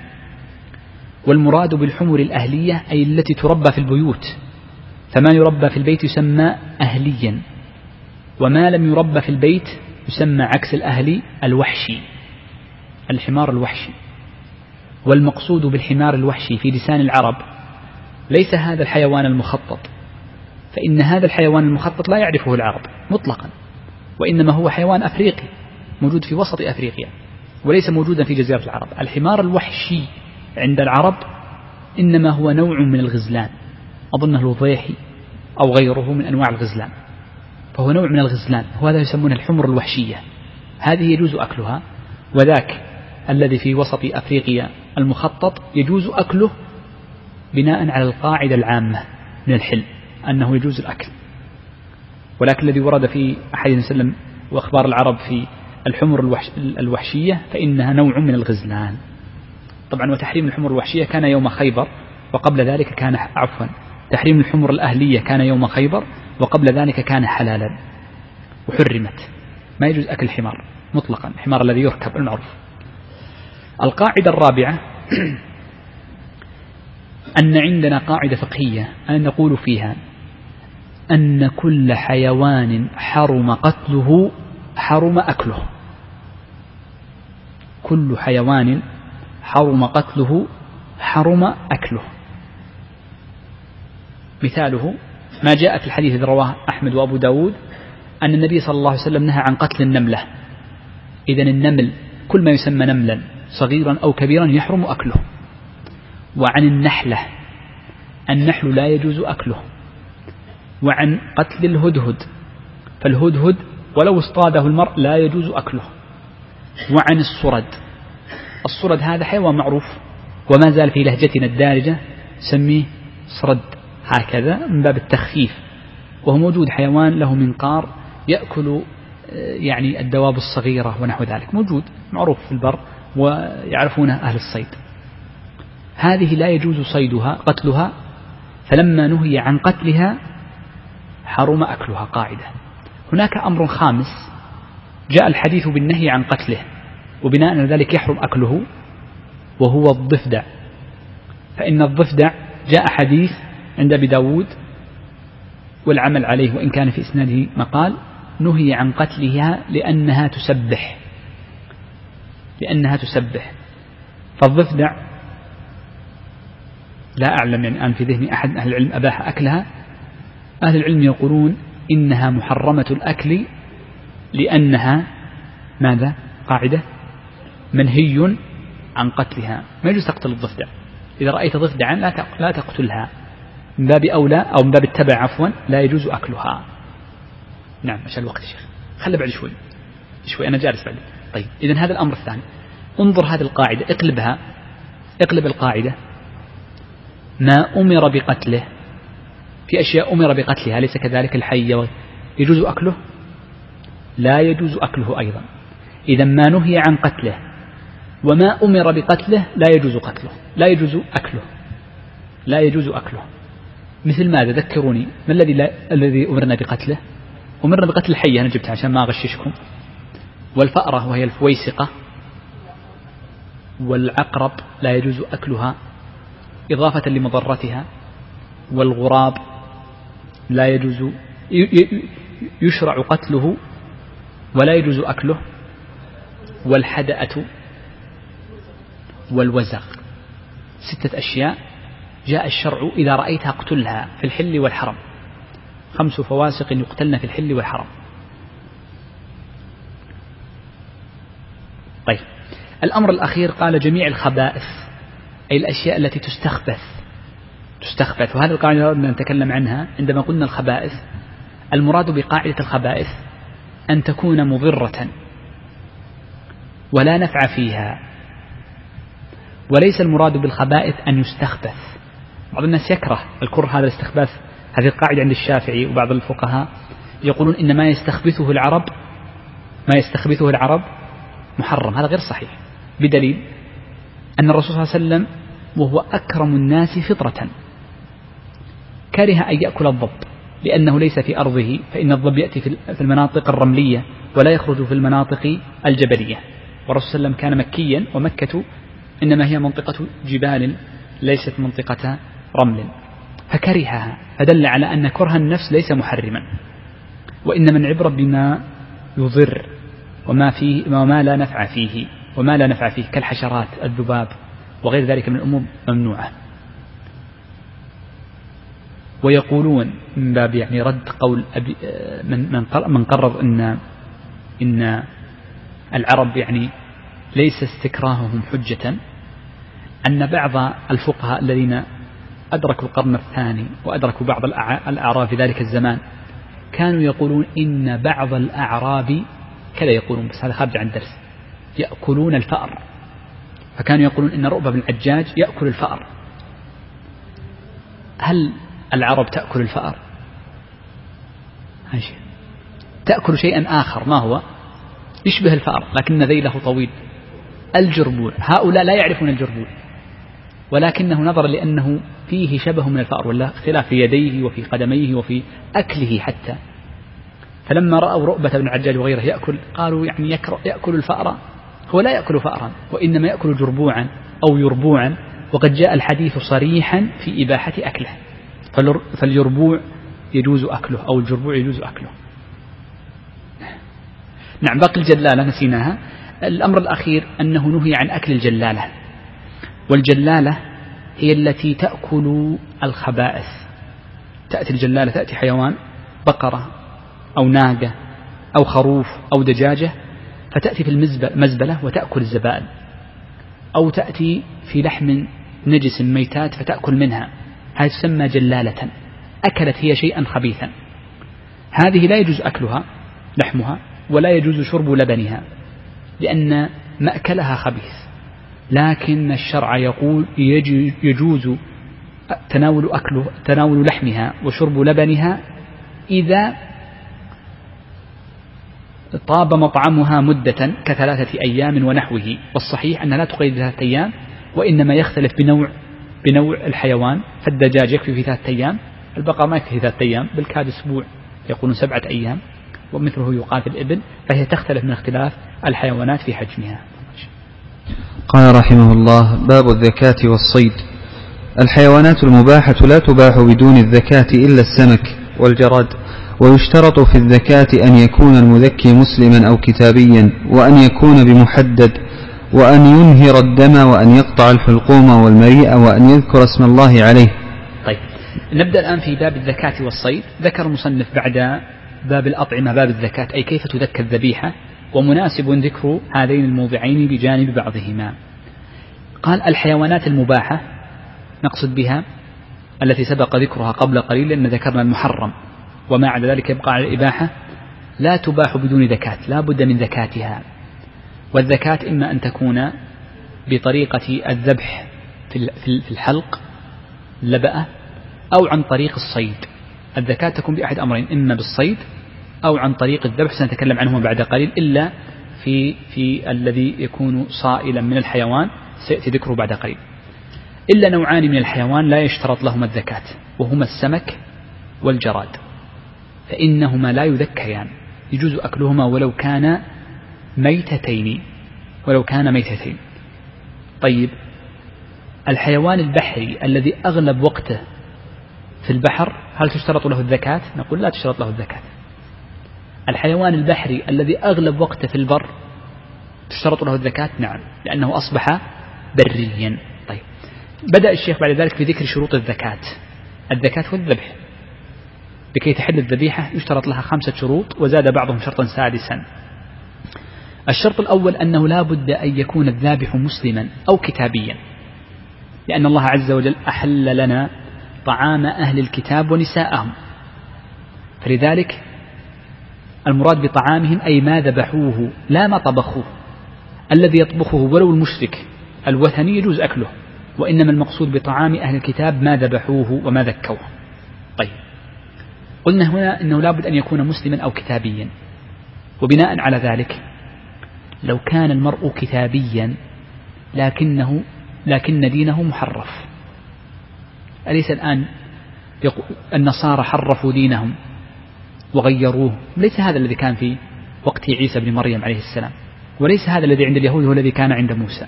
والمراد بالحمر الأهلية أي التي تربى في البيوت. فما يربى في البيت يسمى أهليا وما لم يربى في البيت يسمى عكس الأهلي الوحشي الحمار الوحشي. والمقصود بالحمار الوحشي في لسان العرب ليس هذا الحيوان المخطط فإن هذا الحيوان المخطط لا يعرفه العرب مطلقا وإنما هو حيوان أفريقي موجود في وسط أفريقيا وليس موجودا في جزيرة العرب. الحمار الوحشي عند العرب إنما هو نوع من الغزلان. أظنه الوضيحي أو غيره من أنواع الغزلان. فهو نوع من الغزلان وهذا يسمونه الحمر الوحشية. هذه يجوز أكلها وذاك الذي في وسط أفريقيا المخطط يجوز أكله بناء على القاعدة العامة من الحل أنه يجوز الأكل. ولكن الذي ورد في أحد وسلم وأخبار العرب في الحمر الوحش الوحشية فإنها نوع من الغزلان. طبعا وتحريم الحمر الوحشية كان يوم خيبر وقبل ذلك كان عفوا تحريم الحمر الأهلية كان يوم خيبر وقبل ذلك كان حلالا وحرمت. ما يجوز أكل الحمار مطلقا الحمار الذي يركب المعروف. القاعدة الرابعة أن عندنا قاعدة فقهية أن نقول فيها أن كل حيوان حرم قتله حرم أكله. كل حيوان حرم قتله حرم أكله. مثاله ما جاء في الحديث الذي رواه أحمد وأبو داود أن النبي صلى الله عليه وسلم نهى عن قتل النملة. إذا النمل كل ما يسمى نملا صغيرا أو كبيرا يحرم أكله. وعن النحلة النحل لا يجوز أكله. وعن قتل الهدهد فالهدهد ولو اصطاده المرء لا يجوز أكله. وعن الصرد الصرد هذا حيوان معروف وما زال في لهجتنا الدارجة سميه صرد هكذا من باب التخفيف. وهو موجود حيوان له منقار يأكل يعني الدواب الصغيرة ونحو ذلك. موجود معروف في البر ويعرفونه أهل الصيد. هذه لا يجوز صيدها قتلها. فلما نهي عن قتلها حرم أكلها قاعدة. هناك أمر خامس. جاء الحديث بالنهي عن قتله وبناء على ذلك يحرم أكله وهو الضفدع. فإن الضفدع جاء حديث عند أبي داود والعمل عليه وإن كان في إسناده مقال نهي عن قتلها لأنها تسبح لأنها تسبح. فالضفدع لا أعلم يعني الآن في ذهني أحد أهل العلم أباح أكلها. أهل العلم يقولون إنها محرمة الأكل لأنها ماذا؟ قاعدة منهي عن قتلها. ما يجوز تقتل الضفدع إذا رأيت ضفدعا لا لا تقتلها. من باب أولى أو من باب التبع عفوا لا يجوز أكلها. نعم عشان الوقت يا شيخ. خلي بعد شوي. شوي أنا جالس بعد. طيب إذا هذا الأمر الثاني. انظر هذه القاعدة اقلبها. اقلب القاعدة. ما أمر بقتله. في أشياء أمر بقتلها ليس كذلك الحي يجوز أكله؟ لا يجوز أكله أيضا. إذا ما نهي عن قتله وما أمر بقتله لا يجوز قتله. لا يجوز أكله. لا يجوز أكله. مثل ماذا؟ ذكروني. ما الذي لا الذي أمرنا بقتله؟ أمرنا بقتل الحية أنا جبتها عشان ما أغششكم. والفأرة وهي الفويسقة والعقرب لا يجوز أكلها إضافة لمضرتها والغراب لا يجوز يشرع قتله ولا يجوز أكله والحدأة والوزغ. ستة أشياء. جاء الشرع إذا رأيتها اقتلها في الحل والحرم. خمس فواسق يقتلن في الحل والحرم. طيب. الأمر الأخير قال جميع الخبائث أي الأشياء التي تستخبث. تستخبث. وهذه القاعدة نتكلم عنها. عندما قلنا الخبائث المراد بقاعدة الخبائث أن تكون مضرة. ولا نفع فيها. وليس المراد بالخبائث أن يستخبث. بعض الناس يكره الكره هذا الاستخباث. هذه القاعدة عند الشافعي وبعض الفقهاء يقولون إن ما يستخبثه العرب ما يستخبثه العرب محرم. هذا غير صحيح. بدليل أن الرسول صلى الله عليه وسلم وهو أكرم الناس فطرة. كره أن يأكل الضب لأنه ليس في أرضه فإن الضب يأتي في المناطق الرملية ولا يخرج في المناطق الجبلية. والرسول صلى الله عليه وسلم كان مكيا ومكة إنما هي منطقة جبال ليست منطقة رمل فكرهها فدل على أن كره النفس ليس محرما وإنما العبرة بما يضر وما فيه وما لا نفع فيه وما لا نفع فيه كالحشرات الذباب وغير ذلك من الأمور ممنوعة. ويقولون من باب يعني رد قول أبي من من من قرر إن إن العرب يعني ليس استكراههم حجة أن بعض الفقهاء الذين أدركوا القرن الثاني وأدركوا بعض الأعراب في ذلك الزمان كانوا يقولون إن بعض الأعراب كذا يقولون بس هذا خارج عن الدرس يأكلون الفأر. فكانوا يقولون إن رؤبة بن الحجاج يأكل الفأر. هل العرب تأكل الفأر؟ تأكل شيئا آخر ما هو؟ يشبه الفأر لكن ذيله طويل. الجربوع هؤلاء لا يعرفون الجربوع ولكنه نظرا لأنه فيه شبه من الفأر ولا اختلاف في يديه وفي قدميه وفي أكله حتى. فلما رأوا رؤبة بن العجاج وغيره يأكل قالوا يعني يأكل الفأر؟ هو لا يأكل فأرا وإنما يأكل جربوعا أو يربوعا وقد جاء الحديث صريحا في إباحة أكله. فالجربوع يجوز أكله أو الجربوع يجوز أكله. نعم باقي الجلالة نسيناها. الأمر الأخير أنه نهي عن أكل الجلالة. والجلالة هي التي تأكل الخبائث. تأتي الجلالة تأتي حيوان بقرة أو ناقة أو خروف أو دجاجة فتأتي في المزبلة وتأكل الزبائن. أو تأتي في لحم نجس ميتات فتأكل منها. هذه تسمى جلالة. أكلت هي شيئا خبيثا. هذه لا يجوز أكلها لحمها ولا يجوز شرب لبنها لأن مأكلها خبيث. لكن الشرع يقول يجوز تناول أكله تناول لحمها وشرب لبنها إذا طاب مطعمها مدة كثلاثة أيام ونحوه والصحيح أنها لا تقيد ثلاثة أيام وإنما يختلف بنوع بنوع الحيوان فالدجاج يكفي في ثلاثة أيام البقر ما يكفي في ثلاثة أيام بالكاد أسبوع يقولون سبعة أيام ومثله يقال في الإبل فهي تختلف من اختلاف الحيوانات في حجمها. قال رحمه الله باب الذكاة والصيد. الحيوانات المباحة لا تباح بدون الذكاة إلا السمك والجراد ويشترط في الذكاة أن يكون المذكي مسلما أو كتابيا وأن يكون بمحدد وأن ينهر الدم وأن يقطع الحلقوم والمريء وأن يذكر اسم الله عليه. طيب نبدأ الآن في باب الذكاة والصيد. ذكر المصنف بعد باب الأطعمة باب الذكاة أي كيف تذكى الذبيحة؟ ومناسب ذكر هذين الموضعين بجانب بعضهما. قال الحيوانات المباحة نقصد بها التي سبق ذكرها قبل قليل لأن ذكرنا المحرم وما عدا ذلك يبقى على الإباحة. لا تباح بدون ذكاة لا بد من ذكاتها والذكاة إما أن تكون بطريقة الذبح في الحلق لبأة أو عن طريق الصيد. الذكاة تكون بأحد أمرين إما بالصيد أو عن طريق الذبح سنتكلم عنهما بعد قليل إلا في في الذي يكون صائلا من الحيوان سيأتي ذكره بعد قليل. إلا نوعان من الحيوان لا يشترط لهما الذكاة وهما السمك والجراد فإنهما لا يذكيان. يجوز أكلهما ولو كان ميتتين ولو كان ميتتين. طيب الحيوان البحري الذي أغلب وقته في البحر هل تشترط له الذكاة؟ نقول لا تشترط له الذكاة الحيوان البحري الذي أغلب وقته في البر تشترط له الذكاة نعم لأنه أصبح بريا. طيب بدأ الشيخ بعد ذلك في ذكر شروط الذكاة الذكاة والذبح. لكي تحل الذبيحة يشترط لها خمسة شروط وزاد بعضهم شرطا سادسا. الشرط الأول أنه لا بد أن يكون الذابح مسلما أو كتابيا لأن الله عز وجل أحل لنا طعام أهل الكتاب ونساءهم. فلذلك المراد بطعامهم أي ما ذبحوه لا ما طبخوه. الذي يطبخه ولو المشرك الوثني يجوز أكله وإنما المقصود بطعام أهل الكتاب ما ذبحوه وما ذكوه. طيب. قلنا هنا أنه لابد أن يكون مسلما أو كتابيا. وبناء على ذلك لو كان المرء كتابيا لكنه لكن دينه محرف. أليس الآن النصارى حرفوا دينهم؟ وغيروه. ليس هذا الذي كان في وقت عيسى بن مريم عليه السلام. وليس هذا الذي عند اليهود هو الذي كان عند موسى.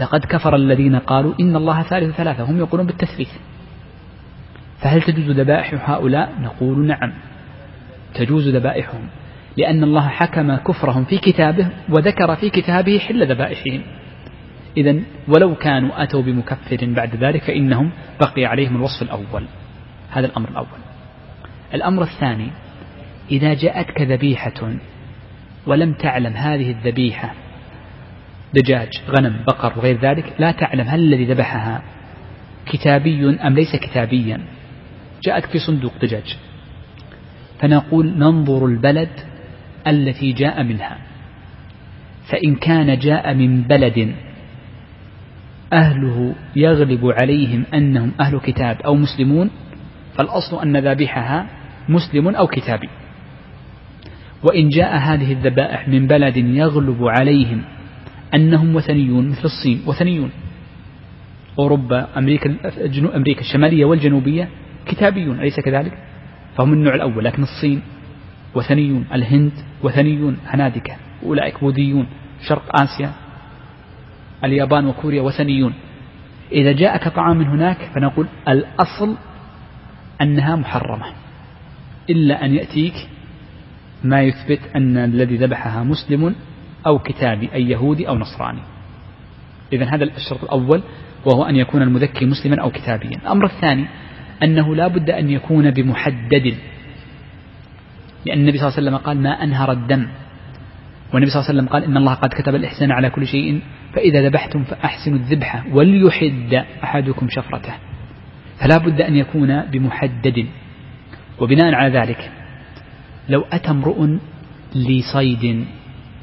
لقد كفر الذين قالوا إن الله ثالث ثلاثة. هم يقولون بالتثليث. فهل تجوز ذبائح هؤلاء؟ نقول نعم. تجوز ذبائحهم. لأن الله حكم كفرهم في كتابه وذكر في كتابه حل ذبائحهم. إذا ولو كانوا أتوا بمكفر بعد ذلك فإنهم بقي عليهم الوصف الأول. هذا الأمر الأول. الأمر الثاني إذا جاءتك ذبيحة ولم تعلم هذه الذبيحة دجاج غنم بقر وغير ذلك لا تعلم هل الذي ذبحها كتابي أم ليس كتابيا. جاءتك في صندوق دجاج. فنقول ننظر البلد التي جاء منها. فإن كان جاء من بلد أهله يغلب عليهم أنهم أهل كتاب أو مسلمون فالأصل أن ذابحها مسلم أو كتابي. وإن جاء هذه الذبائح من بلد يغلب عليهم أنهم وثنيون مثل الصين وثنيون. أوروبا أمريكا أمريكا الشمالية والجنوبية كتابيون أليس كذلك؟ فهم النوع الأول لكن الصين وثنيون الهند وثنيون هنادكة أولئك بوذيون شرق آسيا اليابان وكوريا وثنيون. إذا جاءك طعام من هناك فنقول الأصل أنها محرمة. إلا أن يأتيك ما يثبت أن الذي ذبحها مسلم أو كتابي أي يهودي أو نصراني. إذا هذا الشرط الأول وهو أن يكون المذكي مسلما أو كتابيا. الأمر الثاني أنه لا بد أن يكون بمحدد. لأن النبي صلى الله عليه وسلم قال ما أنهر الدم. والنبي صلى الله عليه وسلم قال إن الله قد كتب الإحسان على كل شيء. فإذا ذبحتم فأحسنوا الذبحة وليحد أحدكم شفرته. فلا بد أن يكون بمحدد. وبناء على ذلك لو أتى امرؤ لصيد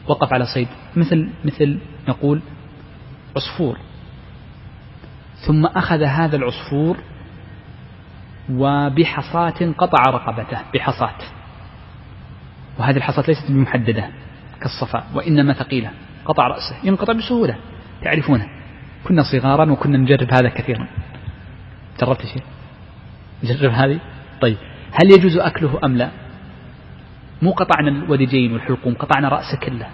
وقف على صيد مثل مثل نقول عصفور ثم أخذ هذا العصفور وبحصاة قطع رقبته بحصاة. وهذه الحصاة ليست بمحددة كالصفاء وإنما ثقيلة قطع رأسه ينقطع بسهولة تعرفونه. كنا صغارا وكنا نجرب هذا كثيرا. جربت شيء؟ جرب هذه؟ طيب. هل يجوز أكله أم لا؟ مو قطعنا الودجين والحلقوم قطعنا رأسه كله.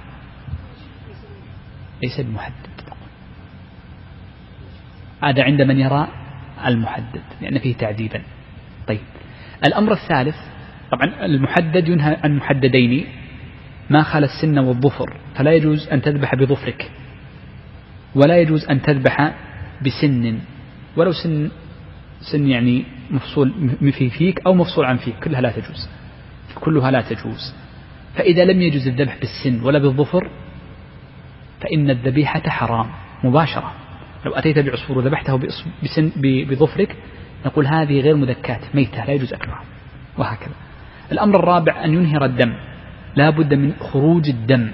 ليس بمحدد. هذا عند من يرى المحدد لأن فيه تعذيبا. طيب. الأمر الثالث طبعا المحدد ينهى عن محددين. ما خلا السن والظفر فلا يجوز أن تذبح بظفرك. ولا يجوز أن تذبح بسن. ولو سن سن يعني مفصول في فيك أو مفصول عن فيك. كلها لا تجوز. كلها لا تجوز. فإذا لم يجوز الذبح بالسن ولا بالظفر فإن الذبيحة حرام مباشرة. لو أتيت بعصفور وذبحته بسن بظفرك نقول هذه غير مذكاة ميتة لا يجوز أكلها. وهكذا. الأمر الرابع أن ينهر الدم. لا بد من خروج الدم.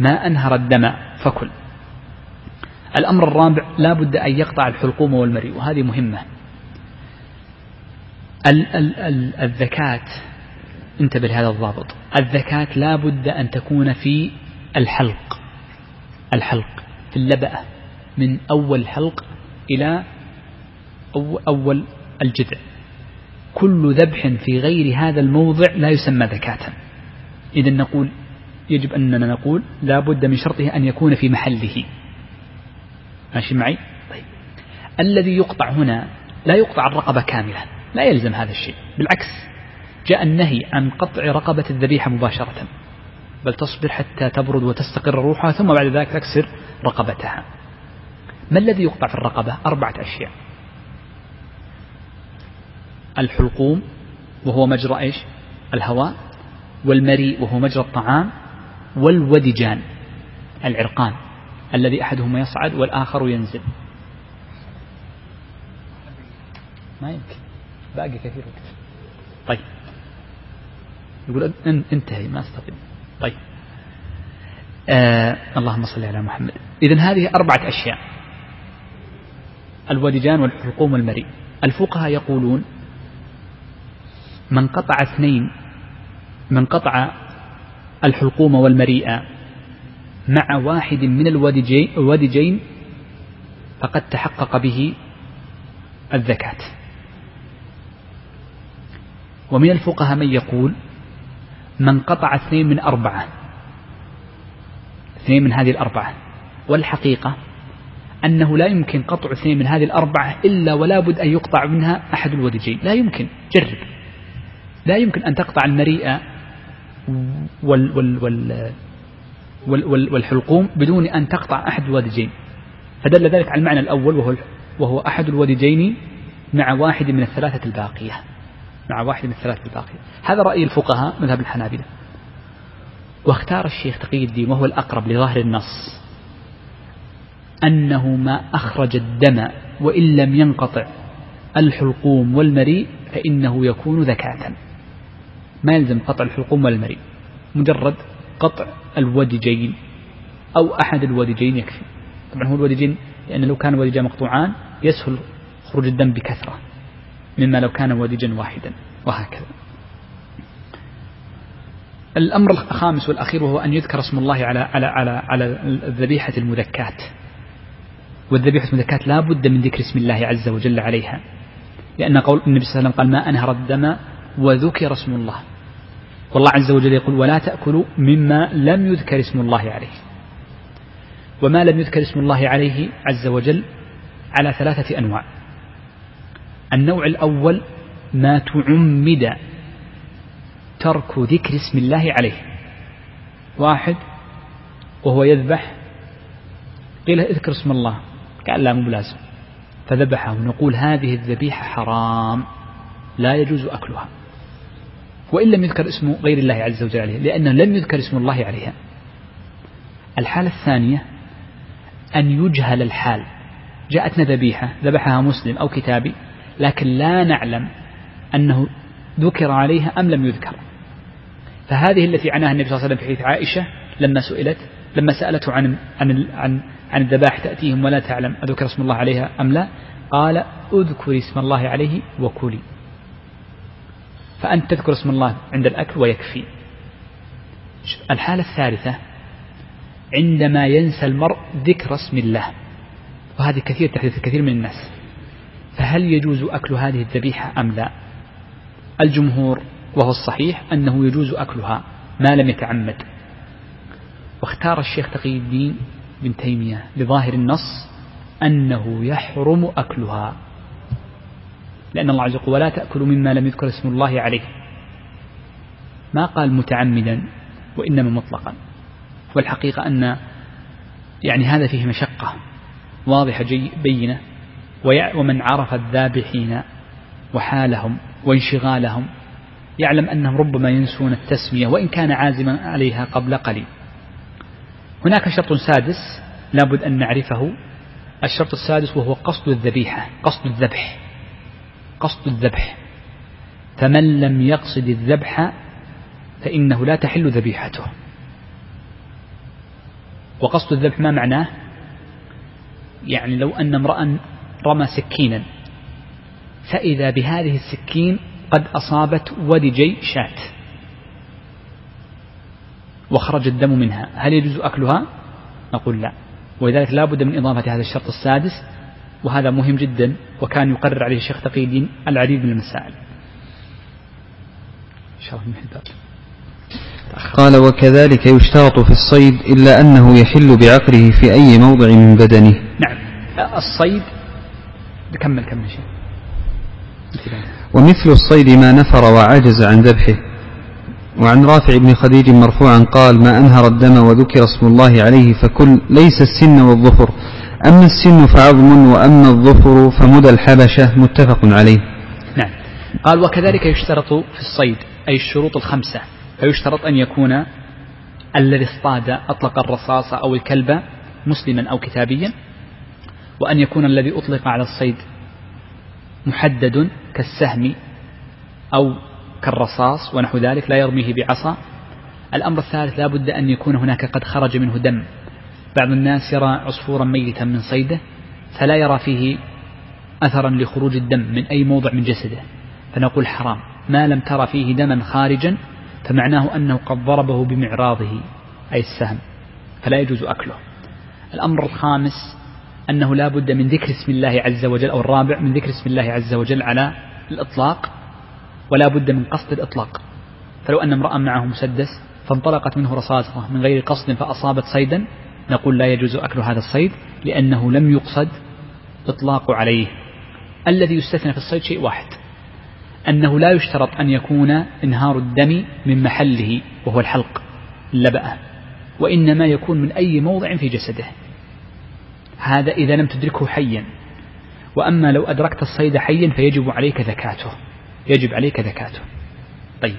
ما أنهر الدم فكل. الأمر الرابع لا بد أن يقطع الحلقوم والمريء. وهذه مهمة. ال ال ال الذكاة. انتبه لهذا الضابط. الذكاة لا بد أن تكون في الحلق. الحلق في اللبأة من أول الحلق إلى أول الجذع. كل ذبح في غير هذا الموضع لا يسمى ذكاة. إذا نقول يجب أننا نقول لا بد من شرطه أن يكون في محله. ماشي معي؟ طيب. الذي يقطع هنا لا يقطع الرقبة كاملة. لا يلزم هذا الشيء. بالعكس جاء النهي عن قطع رقبة الذبيحة مباشرة. بل تصبر حتى تبرد وتستقر روحها ثم بعد ذلك تكسر رقبتها. ما الذي يقطع في الرقبة؟ أربعة أشياء. الحلقوم وهو مجرى إيش؟ الهواء. والمريء وهو مجرى الطعام. والودجان العرقان الذي أحدهما يصعد والآخر ينزل. ما يمكن. باقي كثير وقت. طيب. يقول انتهي ما استطيع طيب. آه اللهم صل على محمد. إذا هذه أربعة أشياء. الودجان والحلقوم والمريء. الفقهاء يقولون من قطع اثنين من قطع الحلقوم والمريء مع واحد من الودجين فقد تحقق به الزكاة. ومن الفقهاء من يقول من قطع اثنين من أربعة اثنين من هذه الأربعة والحقيقة أنه لا يمكن قطع اثنين من هذه الأربعة إلا ولا بد أن يقطع منها أحد الودجين لا يمكن جرب. لا يمكن أن تقطع المريء وال وال وال وال والحلقوم بدون أن تقطع أحد الودجين فدل ذلك على المعنى الأول وهو وهو أحد الودجين مع واحد من الثلاثة الباقية. مع واحد من الثلاثة الباقية هذا رأي الفقهاء مذهب الحنابلة. واختار الشيخ تقي الدين وهو الأقرب لظاهر النص أنه ما أخرج الدم وإن لم ينقطع الحلقوم والمريء فإنه يكون ذكاة. ما يلزم قطع الحلقوم والمريء. مجرد قطع الودجين أو أحد الودجين يكفي. طبعا هو الودجين لأن لو كان ودجان مقطوعان يسهل خروج الدم بكثرة. مما لو كان ودجا واحدا وهكذا. الأمر الخامس والأخير وهو أن يذكر اسم الله على على على على الذبيحة المذكاة. والذبيحة المذكاة لا بد من ذكر اسم الله عز وجل عليها. لأن قول النبي صلى الله عليه وسلم قال ما أنهر الدم وذكر اسم الله. والله عز وجل يقول ولا تأكلوا مما لم يذكر اسم الله عليه. وما لم يذكر اسم الله عليه عز وجل على ثلاثة أنواع. النوع الأول ما تعمد ترك ذكر اسم الله عليه. واحد وهو يذبح قيل اذكر اسم الله قال لا مو بلازم. فذبحه ونقول هذه الذبيحة حرام لا يجوز أكلها. وإن لم يذكر اسم غير الله عز وجل عليها لأنه لم يذكر اسم الله عليها. الحالة الثانية أن يجهل الحال. جاءتنا ذبيحة ذبحها مسلم أو كتابي لكن لا نعلم أنه ذكر عليها أم لم يذكر. فهذه التي عناها النبي صلى الله عليه وسلم في حديث عائشة لما سئلت لما سألته عن عن عن عن الذبائح تأتيهم ولا تعلم أذكر اسم الله عليها أم لا قال أذكر اسم الله عليه وكلي. فأنت تذكر اسم الله عند الأكل ويكفي. الحالة الثالثة عندما ينسى المرء ذكر اسم الله. وهذه كثير تحدث الكثير من الناس. فهل يجوز أكل هذه الذبيحة أم لا؟ الجمهور وهو الصحيح أنه يجوز أكلها ما لم يتعمد. واختار الشيخ تقي الدين بن تيمية لظاهر النص أنه يحرم أكلها لأن الله عز وجل ولا تأكلوا مما لم يذكر اسم الله عليه. ما قال متعمدا وإنما مطلقا. والحقيقة أن يعني هذا فيه مشقة واضحة بينة. ومن عرف الذابحين وحالهم وانشغالهم يعلم أنهم ربما ينسون التسمية وإن كان عازما عليها قبل قليل. هناك شرط سادس لابد أن نعرفه. الشرط السادس وهو قصد الذبيحة قصد الذبح قصد الذبح. فمن لم يقصد الذبح فإنه لا تحل ذبيحته. وقصد الذبح ما معناه؟ يعني لو أن امرأ رمى سكينا. فإذا بهذه السكين قد أصابت ودجي شاة. وخرج الدم منها. هل يجوز أكلها؟ نقول لا. ولذلك لا بد من إضافة هذا الشرط السادس وهذا مهم جدا وكان يقرر عليه الشيخ تقي الدين العديد من المسائل. قال وكذلك يشترط في الصيد إلا أنه يحل بعقله في أي موضع من بدنه. نعم. الصيد كمل كمل شيء ومثل الصيد ما نفر وعجز عن ذبحه. وعن رافع بن خديج مرفوعا قال ما أنهر الدم وذكر اسم الله عليه فكل ليس السن والظفر. أما السن فعظم وأما الظفر فمدى الحبشة. متفق عليه. نعم. قال وكذلك يشترط في الصيد أي الشروط الخمسة فيشترط أن يكون الذي اصطاد أطلق الرصاص أو الكلب مسلما أو كتابيا وأن يكون الذي أطلق على الصيد محدد كالسهم أو كالرصاص ونحو ذلك لا يرميه بعصا. الأمر الثالث لا بد أن يكون هناك قد خرج منه دم. بعض الناس يرى عصفورا ميتا من صيده فلا يرى فيه أثرا لخروج الدم من أي موضع من جسده. فنقول حرام. ما لم ترى فيه دما خارجا فمعناه أنه قد ضربه بمعراضه أي السهم فلا يجوز أكله. الأمر الخامس أنه لا بد من ذكر اسم الله عز وجل أو الرابع من ذكر اسم الله عز وجل على الإطلاق ولا بد من قصد الإطلاق. فلو أن امرأ معه مسدس فانطلقت منه رصاصة من غير قصد فأصابت صيدا نقول لا يجوز أكل هذا الصيد لأنه لم يقصد إطلاق عليه. الذي يستثنى في الصيد شيء واحد أنه لا يشترط أن يكون إنهار الدم من محله وهو الحلق اللبأة وإنما يكون من أي موضع في جسده. هذا إذا لم تدركه حيا. وأما لو أدركت الصيد حيا فيجب عليك ذكاته يجب عليك ذكاته طيب.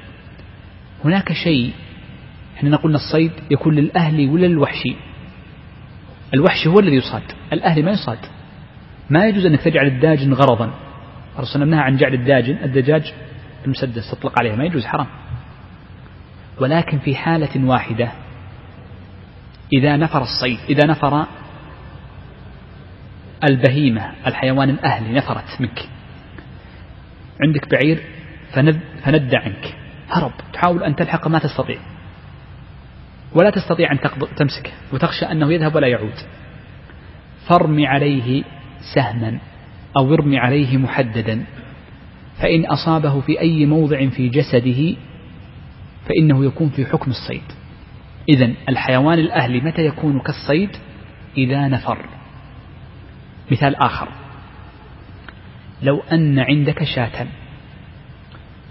هناك شيء إحنا قلنا الصيد يكون للأهلي ولا للوحشي الوحشي هو الذي يصاد. الأهلي ما يصاد. ما يجوز أنك تجعل الداجن غرضا. الرسول نهى عن جعل الداجن الدجاج المسدس تطلق عليه ما يجوز حرام. ولكن في حالة واحدة إذا نفر الصيد إذا نفر البهيمة الحيوان الأهلي نفرت منك. عندك بعير فند, فند عنك. هرب تحاول أن تلحق ما تستطيع. ولا تستطيع أن تمسكه وتخشى أنه يذهب ولا يعود. فارمي عليه سهما أو ارمي عليه محددا. فإن أصابه في أي موضع في جسده فإنه يكون في حكم الصيد. إذا الحيوان الأهلي متى يكون كالصيد؟ إذا نفر. مثال آخر. لو أن عندك شاة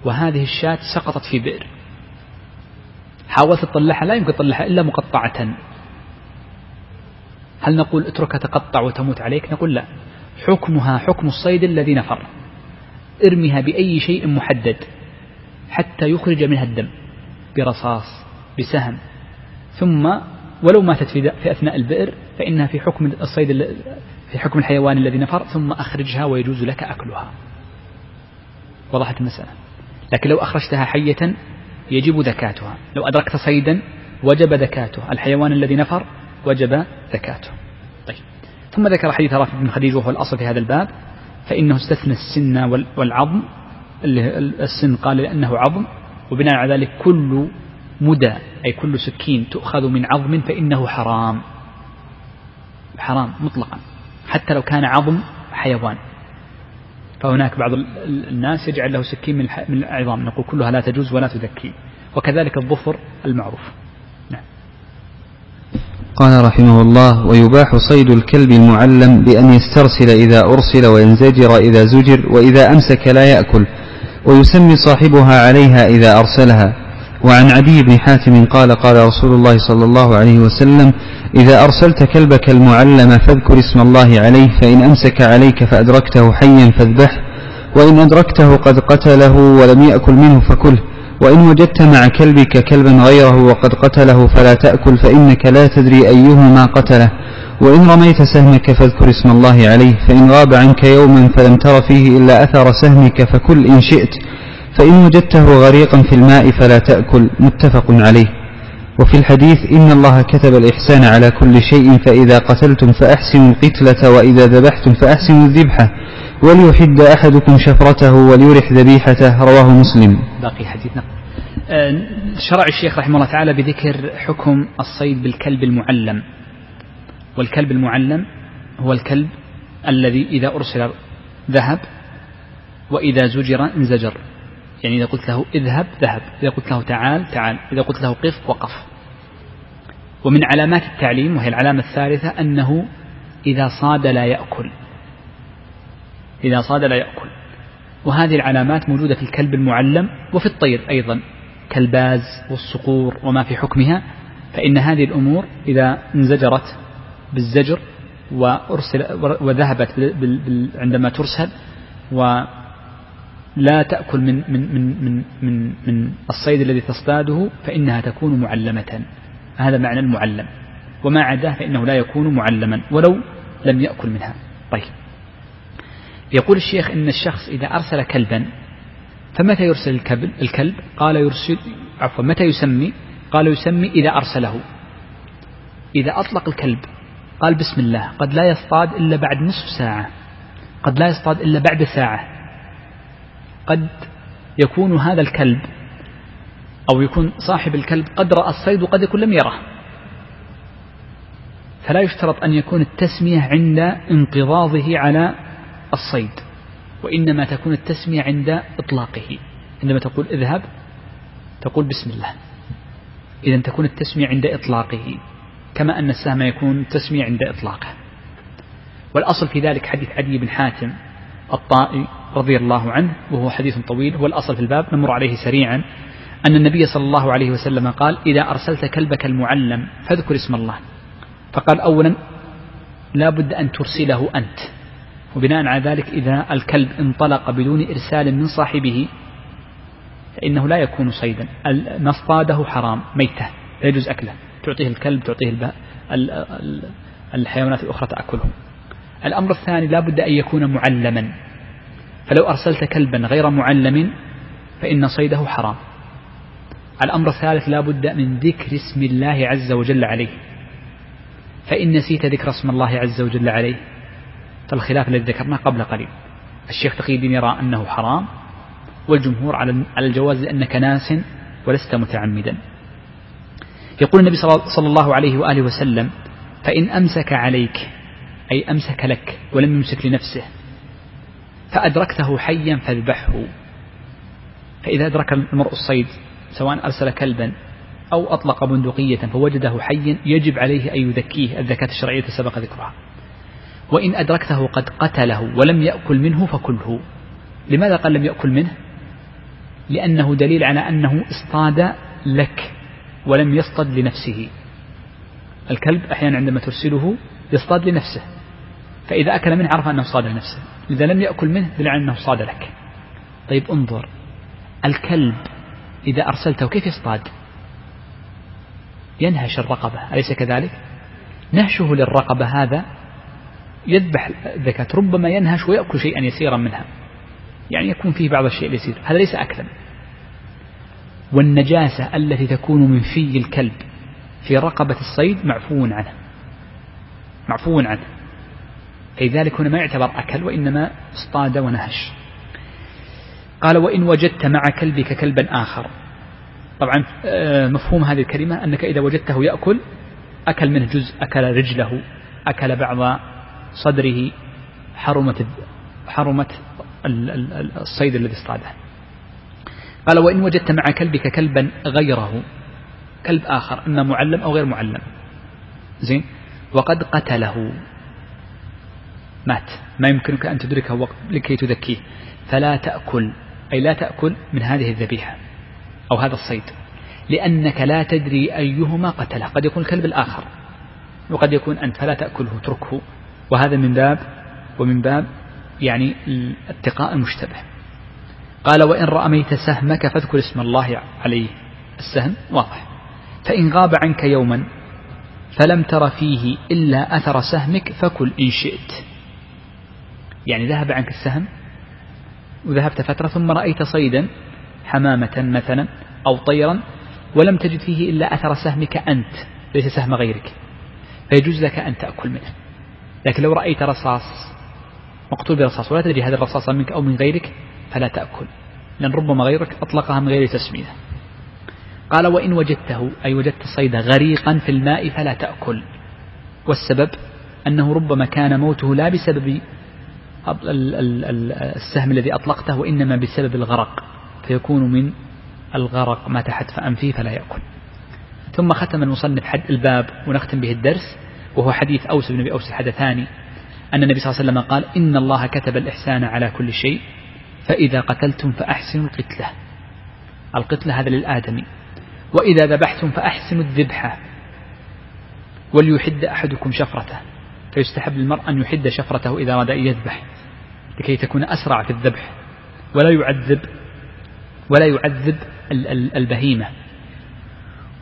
وهذه الشاة سقطت في بئر. حاولت تطلعها لا يمكن تطلعها إلا مقطعة. هل نقول اتركها تقطع وتموت عليك؟ نقول لا. حكمها حكم الصيد الذي نفر. ارمها بأي شيء محدد حتى يخرج منها الدم برصاص بسهم. ثم ولو ماتت في أثناء البئر فإنها في حكم الصيد في حكم الحيوان الذي نفر ثم أخرجها ويجوز لك أكلها. وضحت المسألة. لكن لو أخرجتها حية يجب ذكاتها لو أدركت صيدا وجب ذكاته الحيوان الذي نفر وجب ذكاته طيب. ثم ذكر حديث رافع بن خديج وهو الأصل في هذا الباب فإنه استثنى السن والعظم السن قال لأنه عظم. وبناء على ذلك كل مدى أي كل سكين تؤخذ من عظم فإنه حرام. حرام مطلقا. حتى لو كان عظم حيوان. فهناك بعض الناس يجعل له سكين من العظام. نقول كلها لا تجوز ولا تذكي وكذلك الظفر المعروف. نعم. قال رحمه الله ويباح صيد الكلب المعلم بأن يسترسل إذا أرسل وينزجر إذا زجر وإذا أمسك لا يأكل. ويسمي صاحبها عليها إذا أرسلها. وعن عدي بن حاتم قال قال رسول الله صلى الله عليه وسلم إذا أرسلت كلبك المعلم فاذكر اسم الله عليه فإن أمسك عليك فأدركته حيا فاذبحه وإن أدركته قد قتله ولم يأكل منه فكله وإن وجدت مع كلبك كلبا غيره وقد قتله فلا تأكل فإنك لا تدري أيهما قتله وإن رميت سهمك فاذكر اسم الله عليه فإن غاب عنك يوما فلم تر فيه إلا أثر سهمك فكل إن شئت. فإن وجدته غريقا في الماء فلا تأكل متفق عليه. وفي الحديث إن الله كتب الإحسان على كل شيء فإذا قتلتم فأحسنوا القتلة وإذا ذبحتم فأحسنوا الذبحة وليحد أحدكم شفرته وليرح ذبيحته رواه مسلم. باقي حديثنا آه، شرع الشيخ رحمه الله تعالى بذكر حكم الصيد بالكلب المعلم. والكلب المعلم هو الكلب الذي إذا أرسل ذهب وإذا زجر انزجر. يعني إذا قلت له اذهب ذهب. إذا قلت له تعال تعال. إذا قلت له قف وقف. ومن علامات التعليم وهي العلامة الثالثة أنه إذا صاد لا يأكل. إذا صاد لا يأكل. وهذه العلامات موجودة في الكلب المعلم وفي الطير أيضا. كالباز والصقور وما في حكمها. فإن هذه الأمور إذا انزجرت بالزجر وأرسل وذهبت عندما ترسل ولا تأكل من من من من من, من الصيد الذي تصطاده فإنها تكون معلمة. هذا معنى المعلم. وما عداه فإنه لا يكون معلما ولو لم يأكل منها. طيب. يقول الشيخ إن الشخص إذا أرسل كلبا فمتى يرسل الكلب, الكلب؟ قال يرسل عفوا متى يسمي؟ قال يسمي إذا أرسله. إذا أطلق الكلب قال بسم الله قد لا يصطاد إلا بعد نصف ساعة. قد لا يصطاد إلا بعد ساعة. قد يكون هذا الكلب أو يكون صاحب الكلب قد رأى الصيد وقد يكون لم يره. فلا يشترط أن يكون التسمية عند انقضاضه على الصيد وإنما تكون التسمية عند إطلاقه. عندما تقول اذهب تقول بسم الله. إذا تكون التسمية عند إطلاقه كما أن السهم يكون تسمية عند إطلاقه. والأصل في ذلك حديث عدي بن حاتم الطائي رضي الله عنه وهو حديث طويل هو الأصل في الباب نمر عليه سريعا أن النبي صلى الله عليه وسلم قال إذا أرسلت كلبك المعلم فاذكر اسم الله. فقال أولا لا بد أن ترسله أنت. وبناء على ذلك إذا الكلب انطلق بدون إرسال من صاحبه فإنه لا يكون صيدا. ما اصطاده حرام ميتة لا يجوز أكله. تعطيه الكلب تعطيه الحيوانات الأخرى تأكله الأمر الثاني لا بد أن يكون معلما. فلو أرسلت كلبا غير معلم فإن صيده حرام. الأمر الثالث لا بد من ذكر اسم الله عز وجل عليه. فإن نسيت ذكر اسم الله عز وجل عليه فالخلاف الذي ذكرناه قبل قليل. الشيخ تقي الدين يرى أنه حرام والجمهور على الجواز لأنك ناس ولست متعمدا. يقول النبي صلى الله عليه وآله وسلم فإن أمسك عليك أي أمسك لك ولم يمسك لنفسه فأدركته حيا فاذبحه فإذا أدرك المرء الصيد سواء أرسل كلبا أو أطلق بندقية فوجده حيا يجب عليه أن يذكيه الزكاة الشرعية سبق ذكرها. وإن أدركته قد قتله ولم يأكل منه فكله. لماذا قال لم يأكل منه؟ لأنه دليل على أنه اصطاد لك ولم يصطد لنفسه. الكلب أحيانا عندما ترسله يصطاد لنفسه. فإذا أكل منه عرف أنه صاد لنفسه إذا لم يأكل منه دل أنه صاد لك. طيب انظر. الكلب إذا أرسلته كيف يصطاد؟ ينهش الرقبة. أليس كذلك؟ نهشه للرقبة هذا يذبح الذكاة. ربما ينهش ويأكل شيئا يسيرا منها. يعني يكون فيه بعض الشيء اليسير هذا ليس أكلا. والنجاسة التي تكون من في الكلب في رقبة الصيد معفو عنه. معفو عنه. لذلك هنا ما يعتبر أكل وإنما اصطاد ونهش. قال وإن وجدت مع كلبك كلبا آخر. طبعا آه، مفهوم هذه الكلمة أنك إذا وجدته يأكل أكل منه جزء أكل رجله أكل بعض صدره حرمت حرمت الصيد الذي اصطاده. قال وإن وجدت مع كلبك كلبا غيره كلب آخر إما معلم أو غير معلم. زين؟ وقد قتله. مات. ما يمكنك أن تدركه لكي تذكيه. فلا تأكل أي لا تأكل من هذه الذبيحة أو هذا الصيد. لأنك لا تدري أيهما قتله. قد يكون الكلب الآخر وقد يكون أنت فلا تأكله اتركه. وهذا من باب ومن باب يعني اتقاء المشتبه. قال وإن رأميت سهمك فاذكر اسم الله عليه. السهم واضح. فإن غاب عنك يوما فلم تر فيه إلا أثر سهمك فكل إن شئت. يعني ذهب عنك السهم وذهبت فترة ثم رأيت صيدا حمامة مثلا أو طيرا ولم تجد فيه إلا أثر سهمك أنت ليس سهم غيرك. فيجوز لك أن تأكل منه. لكن لو رأيت رصاص مقتول برصاص ولا تدري هذا الرصاص منك أو من غيرك فلا تأكل. لأن ربما غيرك أطلقها من غير تسمية. قال وإن وجدته أي وجدت الصيد غريقا في الماء فلا تأكل. والسبب أنه ربما كان موته لا بسبب السهم الذي أطلقته وإنما بسبب الغرق فيكون من الغرق ما تحت فأنفيه فلا يأكل. ثم ختم المصنف حد الباب ونختم به الدرس وهو حديث أوس بن أبي أوس الحدثاني أن النبي صلى الله عليه وسلم قال إن الله كتب الإحسان على كل شيء فإذا قتلتم فأحسنوا القتلة. القتلة هذا للآدمي. وإذا ذبحتم فأحسنوا الذبحة وليحد أحدكم شفرته. فيستحب للمرء أن يحد شفرته إذا أراد أن يذبح لكي تكون أسرع في الذبح. ولا يعذب ولا يعذب البهيمة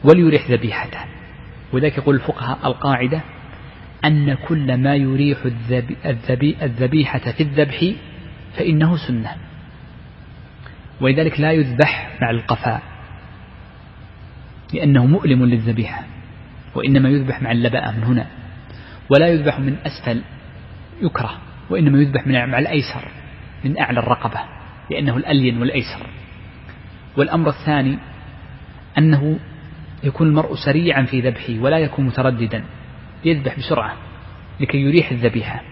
وليريح ذبيحته. وذلك يقول الفقهاء القاعدة أن كل ما يريح الذبيحة في الذبح فإنه سنة. ولذلك لا يذبح مع القفاء لأنه مؤلم للذبيحة وإنما يذبح مع اللبأة من هنا. ولا يذبح من أسفل يكره وإنما يذبح من مع الأيسر من أعلى الرقبة لأنه الألين والأيسر. والأمر الثاني أنه يكون المرء سريعا في ذبحه ولا يكون مترددا يذبح بسرعة لكي يريح الذبيحة.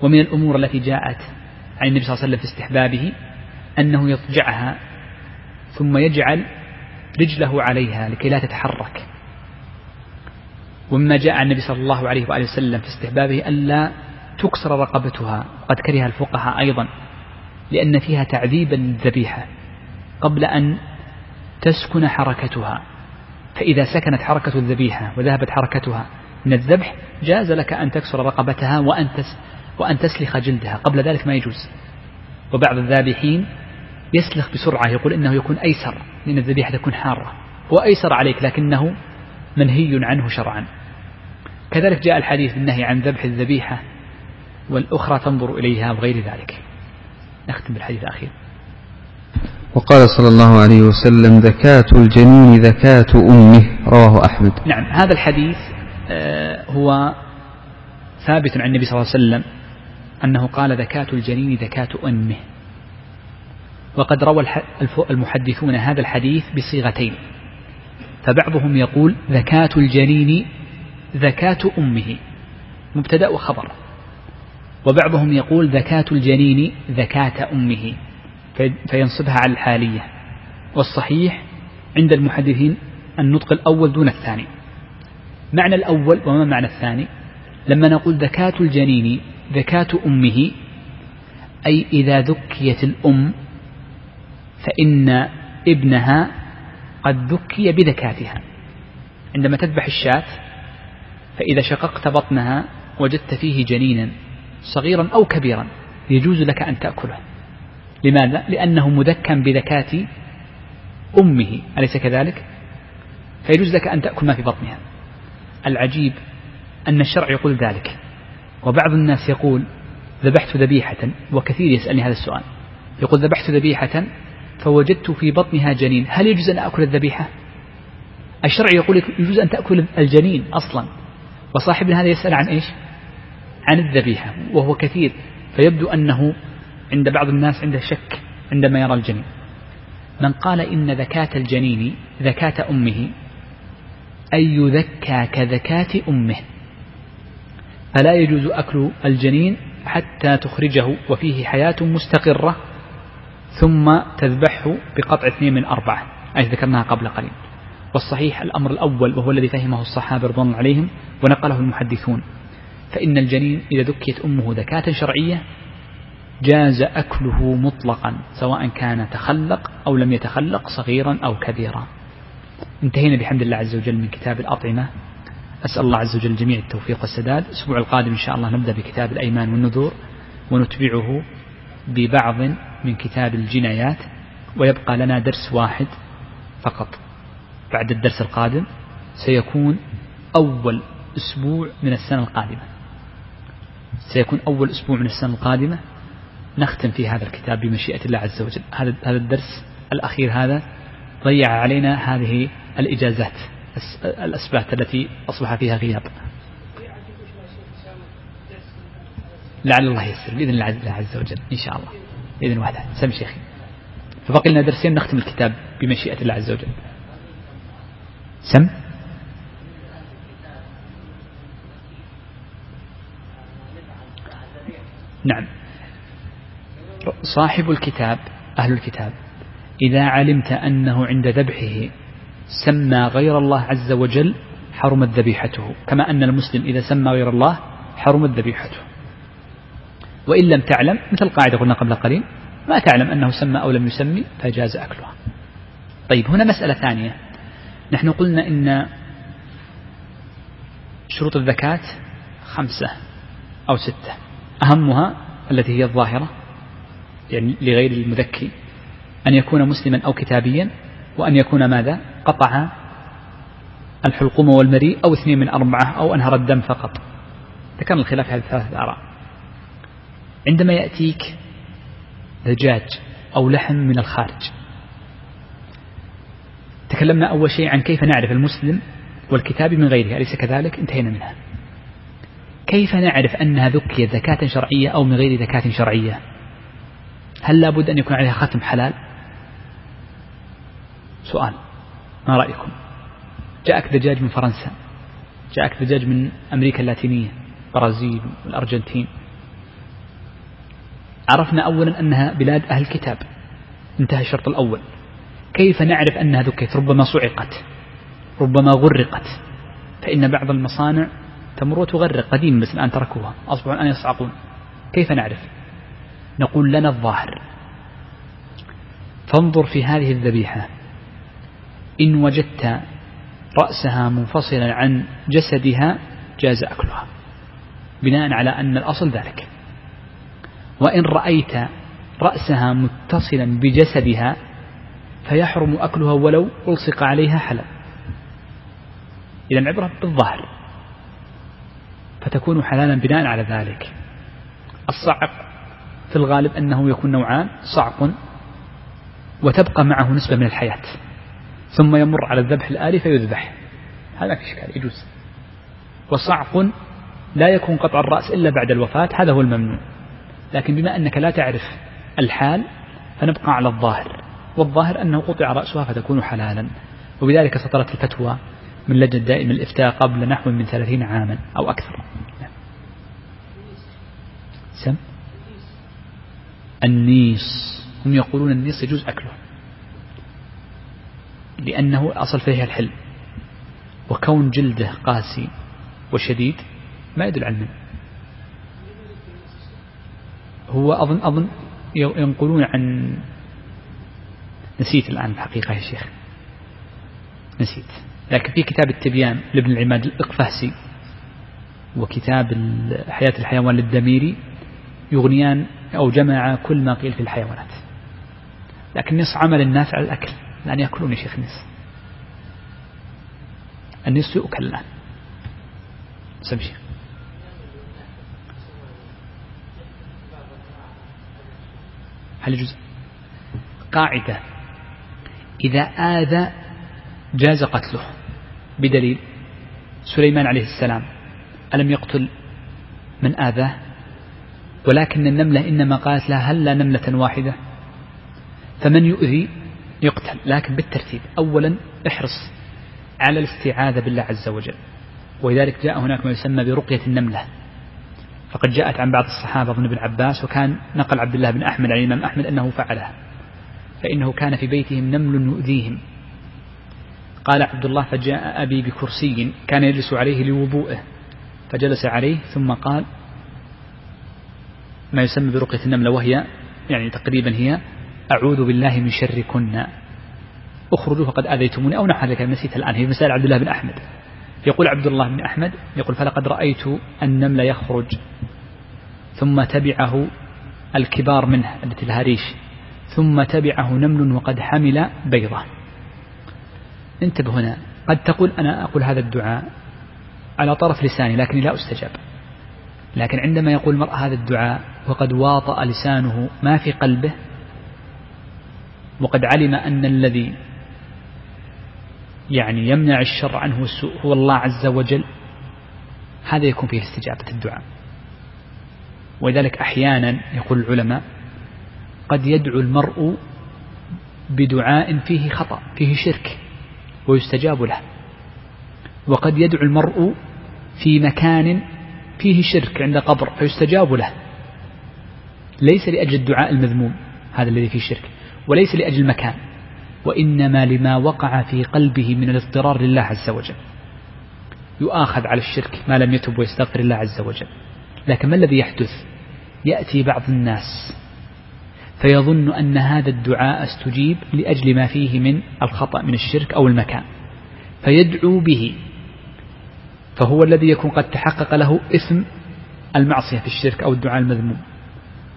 ومن الأمور التي جاءت عن النبي صلى الله عليه وسلم في استحبابه أنه يضجعها ثم يجعل رجله عليها لكي لا تتحرك. ومما جاء النبي صلى الله عليه وآله وسلم في استحبابه ألا تكسر رقبتها. قد كره الفقهاء أيضا لأن فيها تعذيبا للذبيحة قبل أن تسكن حركتها فإذا سكنت حركة الذبيحة وذهبت حركتها من الذبح جاز لك أن تكسر رقبتها وأن وأن تسلخ جلدها. قبل ذلك ما يجوز. وبعض الذابحين يسلخ بسرعة يقول إنه يكون أيسر لأن الذبيحة تكون حارة. هو أيسر عليك لكنه منهي عنه شرعا. كذلك جاء الحديث بالنهي عن ذبح الذبيحة والأخرى تنظر إليها وغير ذلك. نختم بالحديث الأخير. وقال صلى الله عليه وسلم ذكاة الجنين ذكاة أمه رواه أحمد. نعم هذا الحديث آه، هو ثابت عن النبي صلى الله عليه وسلم أنه قال ذكاة الجنين ذكاة أمه. وقد روى المحدثون هذا الحديث بصيغتين. فبعضهم يقول ذكاة الجنين ذكاة أمه. مبتدأ وخبر وبعضهم يقول ذكاة الجنين ذكاة أمه. فينصبها على الحالية. والصحيح عند المحدثين النطق الأول دون الثاني. معنى الأول وما معنى الثاني؟ لما نقول ذكاة الجنين ذكاة أمه أي إذا ذكيت الأم فإن ابنها قد ذكي بذكاتها. عندما تذبح الشاة فإذا شققت بطنها وجدت فيه جنينا صغيرا أو كبيرا يجوز لك أن تأكله. لماذا؟ لأنه مذكى بذكاة أمه أليس كذلك؟ فيجوز لك أن تأكل ما في بطنها. العجيب أن الشرع يقول ذلك. وبعض الناس يقول ذبحت ذبيحة وكثير يسألني هذا السؤال. يقول ذبحت ذبيحة فوجدت في بطنها جنين هل يجوز أن أكل الذبيحة؟ الشرع يقول يجوز أن تأكل الجنين أصلا. وصاحبنا هذا يسأل عن إيش؟ عن الذبيحة وهو كثير فيبدو أنه عند بعض الناس عنده شك عندما يرى الجنين. من قال إن ذكاة الجنين ذكاة أمه أي يذكى كذكاة أمه. فلا يجوز أكل الجنين حتى تخرجه وفيه حياة مستقرة ثم تذبحه بقطع اثنين من أربعة. أي ذكرناها قبل قليل. والصحيح الأمر الأول وهو الذي فهمه الصحابة رضوان الله عليهم ونقله المحدثون. فإن الجنين إذا ذكيت أمه ذكاة شرعية جاز أكله مطلقا سواء كان تخلق أو لم يتخلق صغيرا أو كبيرا. انتهينا بحمد الله عز وجل من كتاب الأطعمة. أسأل الله عز وجل جميع التوفيق والسداد. الأسبوع القادم إن شاء الله نبدأ بكتاب الأيمان والنذور ونتبعه ببعض من كتاب الجنايات ويبقى لنا درس واحد فقط. بعد الدرس القادم سيكون أول أسبوع من السنة القادمة. سيكون أول أسبوع من السنة القادمة. نختم في هذا الكتاب بمشيئة الله عز وجل. هذا هذا الدرس الأخير هذا ضيع علينا هذه الإجازات الأسبات التي أصبح فيها غياب. لعل الله يسر بإذن الله عز وجل إن شاء الله. بإذن واحد سم شيخي. فبقي لنا درسين نختم الكتاب بمشيئة الله عز وجل. سم؟ نعم. صاحب الكتاب أهل الكتاب إذا علمت أنه عند ذبحه سمى غير الله عز وجل حرمت ذبيحته. كما أن المسلم إذا سمى غير الله حرمت ذبيحته. وإن لم تعلم مثل قاعدة قلنا قبل قليل ما تعلم أنه سمى أو لم يسمي فجاز أكلها. طيب هنا مسألة ثانية. نحن قلنا إن شروط الزكاة خمسة أو ستة. أهمها التي هي الظاهرة يعني لغير المذكي أن يكون مسلما أو كتابيا وأن يكون ماذا؟ قطع الحلقوم والمريء أو اثنين من أربعة أو أنهر الدم فقط. ذكرنا الخلاف هذه الثلاثة آراء. عندما يأتيك دجاج أو لحم من الخارج تكلمنا أول شيء عن كيف نعرف المسلم والكتاب من غيره أليس كذلك؟ انتهينا منها. كيف نعرف أنها ذكيت زكاة شرعية أو من غير زكاة شرعية؟ هل لابد أن يكون عليها ختم حلال؟ سؤال ما رأيكم؟ جاءك دجاج من فرنسا جاءك دجاج من أمريكا اللاتينية برازيل والأرجنتين عرفنا أولا أنها بلاد أهل الكتاب. انتهى الشرط الأول. كيف نعرف أنها ذكيت؟ ربما صعقت ربما غرقت. فإن بعض المصانع تمر وتغرق قديم بس الآن تركوها. أصبحوا الآن يصعقون. كيف نعرف؟ نقول لنا الظاهر. فانظر في هذه الذبيحة. إن وجدت رأسها منفصلا عن جسدها جاز أكلها. بناء على أن الأصل ذلك. وإن رأيت رأسها متصلا بجسدها فيحرم أكلها ولو ألصق عليها حلب. إذا العبرة بالظاهر. فتكون حلالا بناء على ذلك. الصعق في الغالب أنه يكون نوعان صعق وتبقى معه نسبة من الحياة. ثم يمر على الذبح الآلي فيذبح. هذا في إشكال يجوز. وصعق لا يكون قطع الرأس إلا بعد الوفاة هذا هو الممنوع. لكن بما أنك لا تعرف الحال فنبقى على الظاهر. والظاهر أنه قطع رأسها فتكون حلالا وبذلك سطرت الفتوى من لجنة دائم الإفتاء قبل نحو من ثلاثين عاما أو أكثر. سم؟ النيس. هم يقولون النيس يجوز أكله لأنه أصل فيه الحلم وكون جلده قاسي وشديد ما يدل على هو أظن أظن ينقلون عن نسيت الآن الحقيقة يا شيخ. نسيت. لكن في كتاب التبيان لابن العماد الإقفاسي وكتاب حياة الحيوان للدميري يغنيان أو جمع كل ما قيل في الحيوانات. لكن نص عمل الناس على الأكل لأن يأكلون يا شيخ نص النص يؤكل الآن. سمشي هل يجوز؟ قاعدة. إذا آذى جاز قتله بدليل سليمان عليه السلام. ألم يقتل من آذاه؟ ولكن النملة إنما قالت لها هل لا نملة واحدة؟ فمن يؤذي يقتل. لكن بالترتيب أولا احرص على الاستعاذة بالله عز وجل. ولذلك جاء هناك ما يسمى برقية النملة. فقد جاءت عن بعض الصحابة ابن ابن عباس وكان نقل عبد الله بن أحمد عن الإمام أحمد أنه فعلها. فإنه كان في بيتهم نمل يؤذيهم. قال عبد الله فجاء أبي بكرسي كان يجلس عليه لوضوئه فجلس عليه ثم قال ما يسمى برقية النملة وهي يعني تقريبا هي أعوذ بالله من شركن. اخرجوا فقد آذيتموني أو نحو ذلك نسيت الآن. هي مسائل عبد الله بن أحمد. يقول عبد الله بن أحمد يقول فلقد رأيت النمل يخرج ثم تبعه الكبار منه التي لها ريش ثم تبعه نمل وقد حمل بيضة. انتبه هنا. قد تقول أنا أقول هذا الدعاء على طرف لساني لكني لا أستجاب. لكن عندما يقول المرء هذا الدعاء وقد واطأ لسانه ما في قلبه وقد علم أن الذي يعني يمنع الشر عنه والسوء هو الله عز وجل هذا يكون فيه استجابة الدعاء. ولذلك أحيانا يقول العلماء قد يدعو المرء بدعاء فيه خطأ فيه شرك ويستجاب له. وقد يدعو المرء في مكان فيه شرك عند قبر فيستجاب له. ليس لأجل الدعاء المذموم هذا الذي فيه شرك وليس لأجل المكان وإنما لما وقع في قلبه من الاضطرار لله عز وجل. يؤاخذ على الشرك ما لم يتب ويستغفر الله عز وجل. لكن ما الذي يحدث؟ يأتي بعض الناس فيظن أن هذا الدعاء استجيب لأجل ما فيه من الخطأ من الشرك أو المكان. فيدعو به فهو الذي يكون قد تحقق له اسم المعصية في الشرك أو الدعاء المذموم.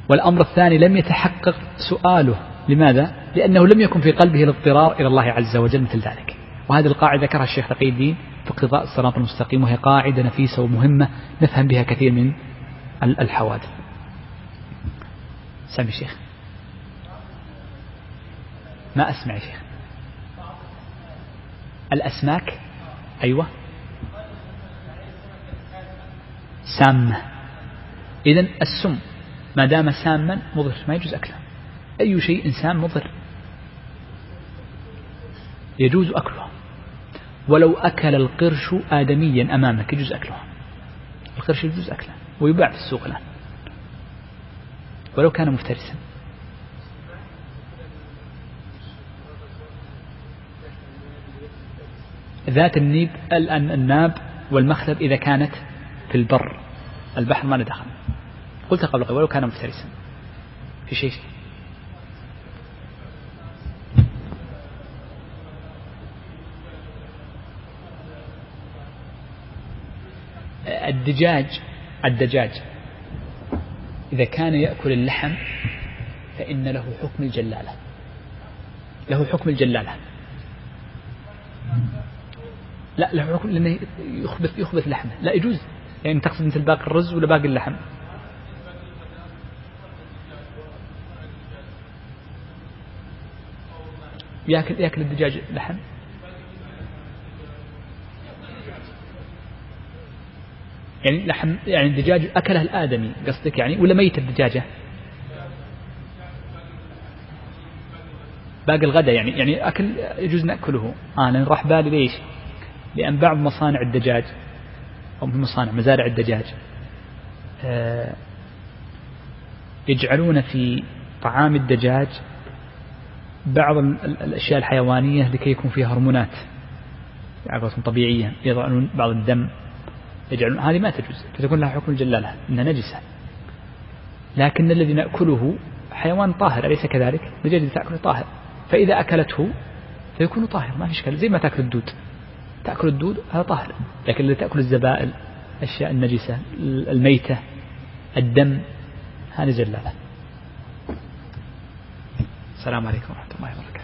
والأمر الثاني لم يتحقق سؤاله. لماذا؟ لأنه لم يكن في قلبه الاضطرار إلى الله عز وجل مثل ذلك. وهذه القاعدة ذكرها الشيخ تقي الدين في اقتضاء الصراط المستقيم وهي قاعدة نفيسة ومهمة نفهم بها كثير من الحوادث. سامي الشيخ. ما أسمع يا شيخ الأسماك أيوة. سامة إذا السم ما دام ساما مضر ما يجوز أكله. أي شيء سام مضر يجوز أكلها ولو أكل القرش آدميا أمامك يجوز أكلها القرش يجوز أكله ويباع في السوق الآن. ولو كان مفترسا. ذات النيب الناب والمخلب إذا كانت في البر. البحر ما ندخل قلت قبل قليل ولو كان مفترسا. في شيء؟ الدجاج الدجاج. إذا كان يأكل اللحم فإن له حكم الجلالة. له حكم الجلالة. لا له حكم لأنه يخبث يخبث لحمه. لا يجوز. يعني تقصد مثل باقي الرز ولا باقي اللحم؟ ياكل ياكل الدجاج لحم؟ يعني لحم يعني الدجاج أكله الآدمي قصدك يعني؟ ولا ميت الدجاجة؟ باقي الغداء يعني يعني أكل يجوز نأكله آه أنا راح بالي ليش؟ لأن بعض مصانع الدجاج أو مصانع مزارع الدجاج آه، يجعلون في طعام الدجاج بعض الأشياء الحيوانية لكي يكون فيها هرمونات عقلة طبيعية يضعون بعض الدم يجعلون هذه ما تجوز فتكون لها حكم الجلالة إنها نجسة لكن الذي نأكله حيوان طاهر أليس كذلك؟ الدجاج تأكله طاهر فإذا أكلته فيكون طاهر ما في إشكال زي ما تأكل الدود تأكل الدود هذا طاهر لكن اللي تأكل الزبائل الأشياء النجسة الميتة الدم هذه جلالة السلام عليكم ورحمة الله وبركاته.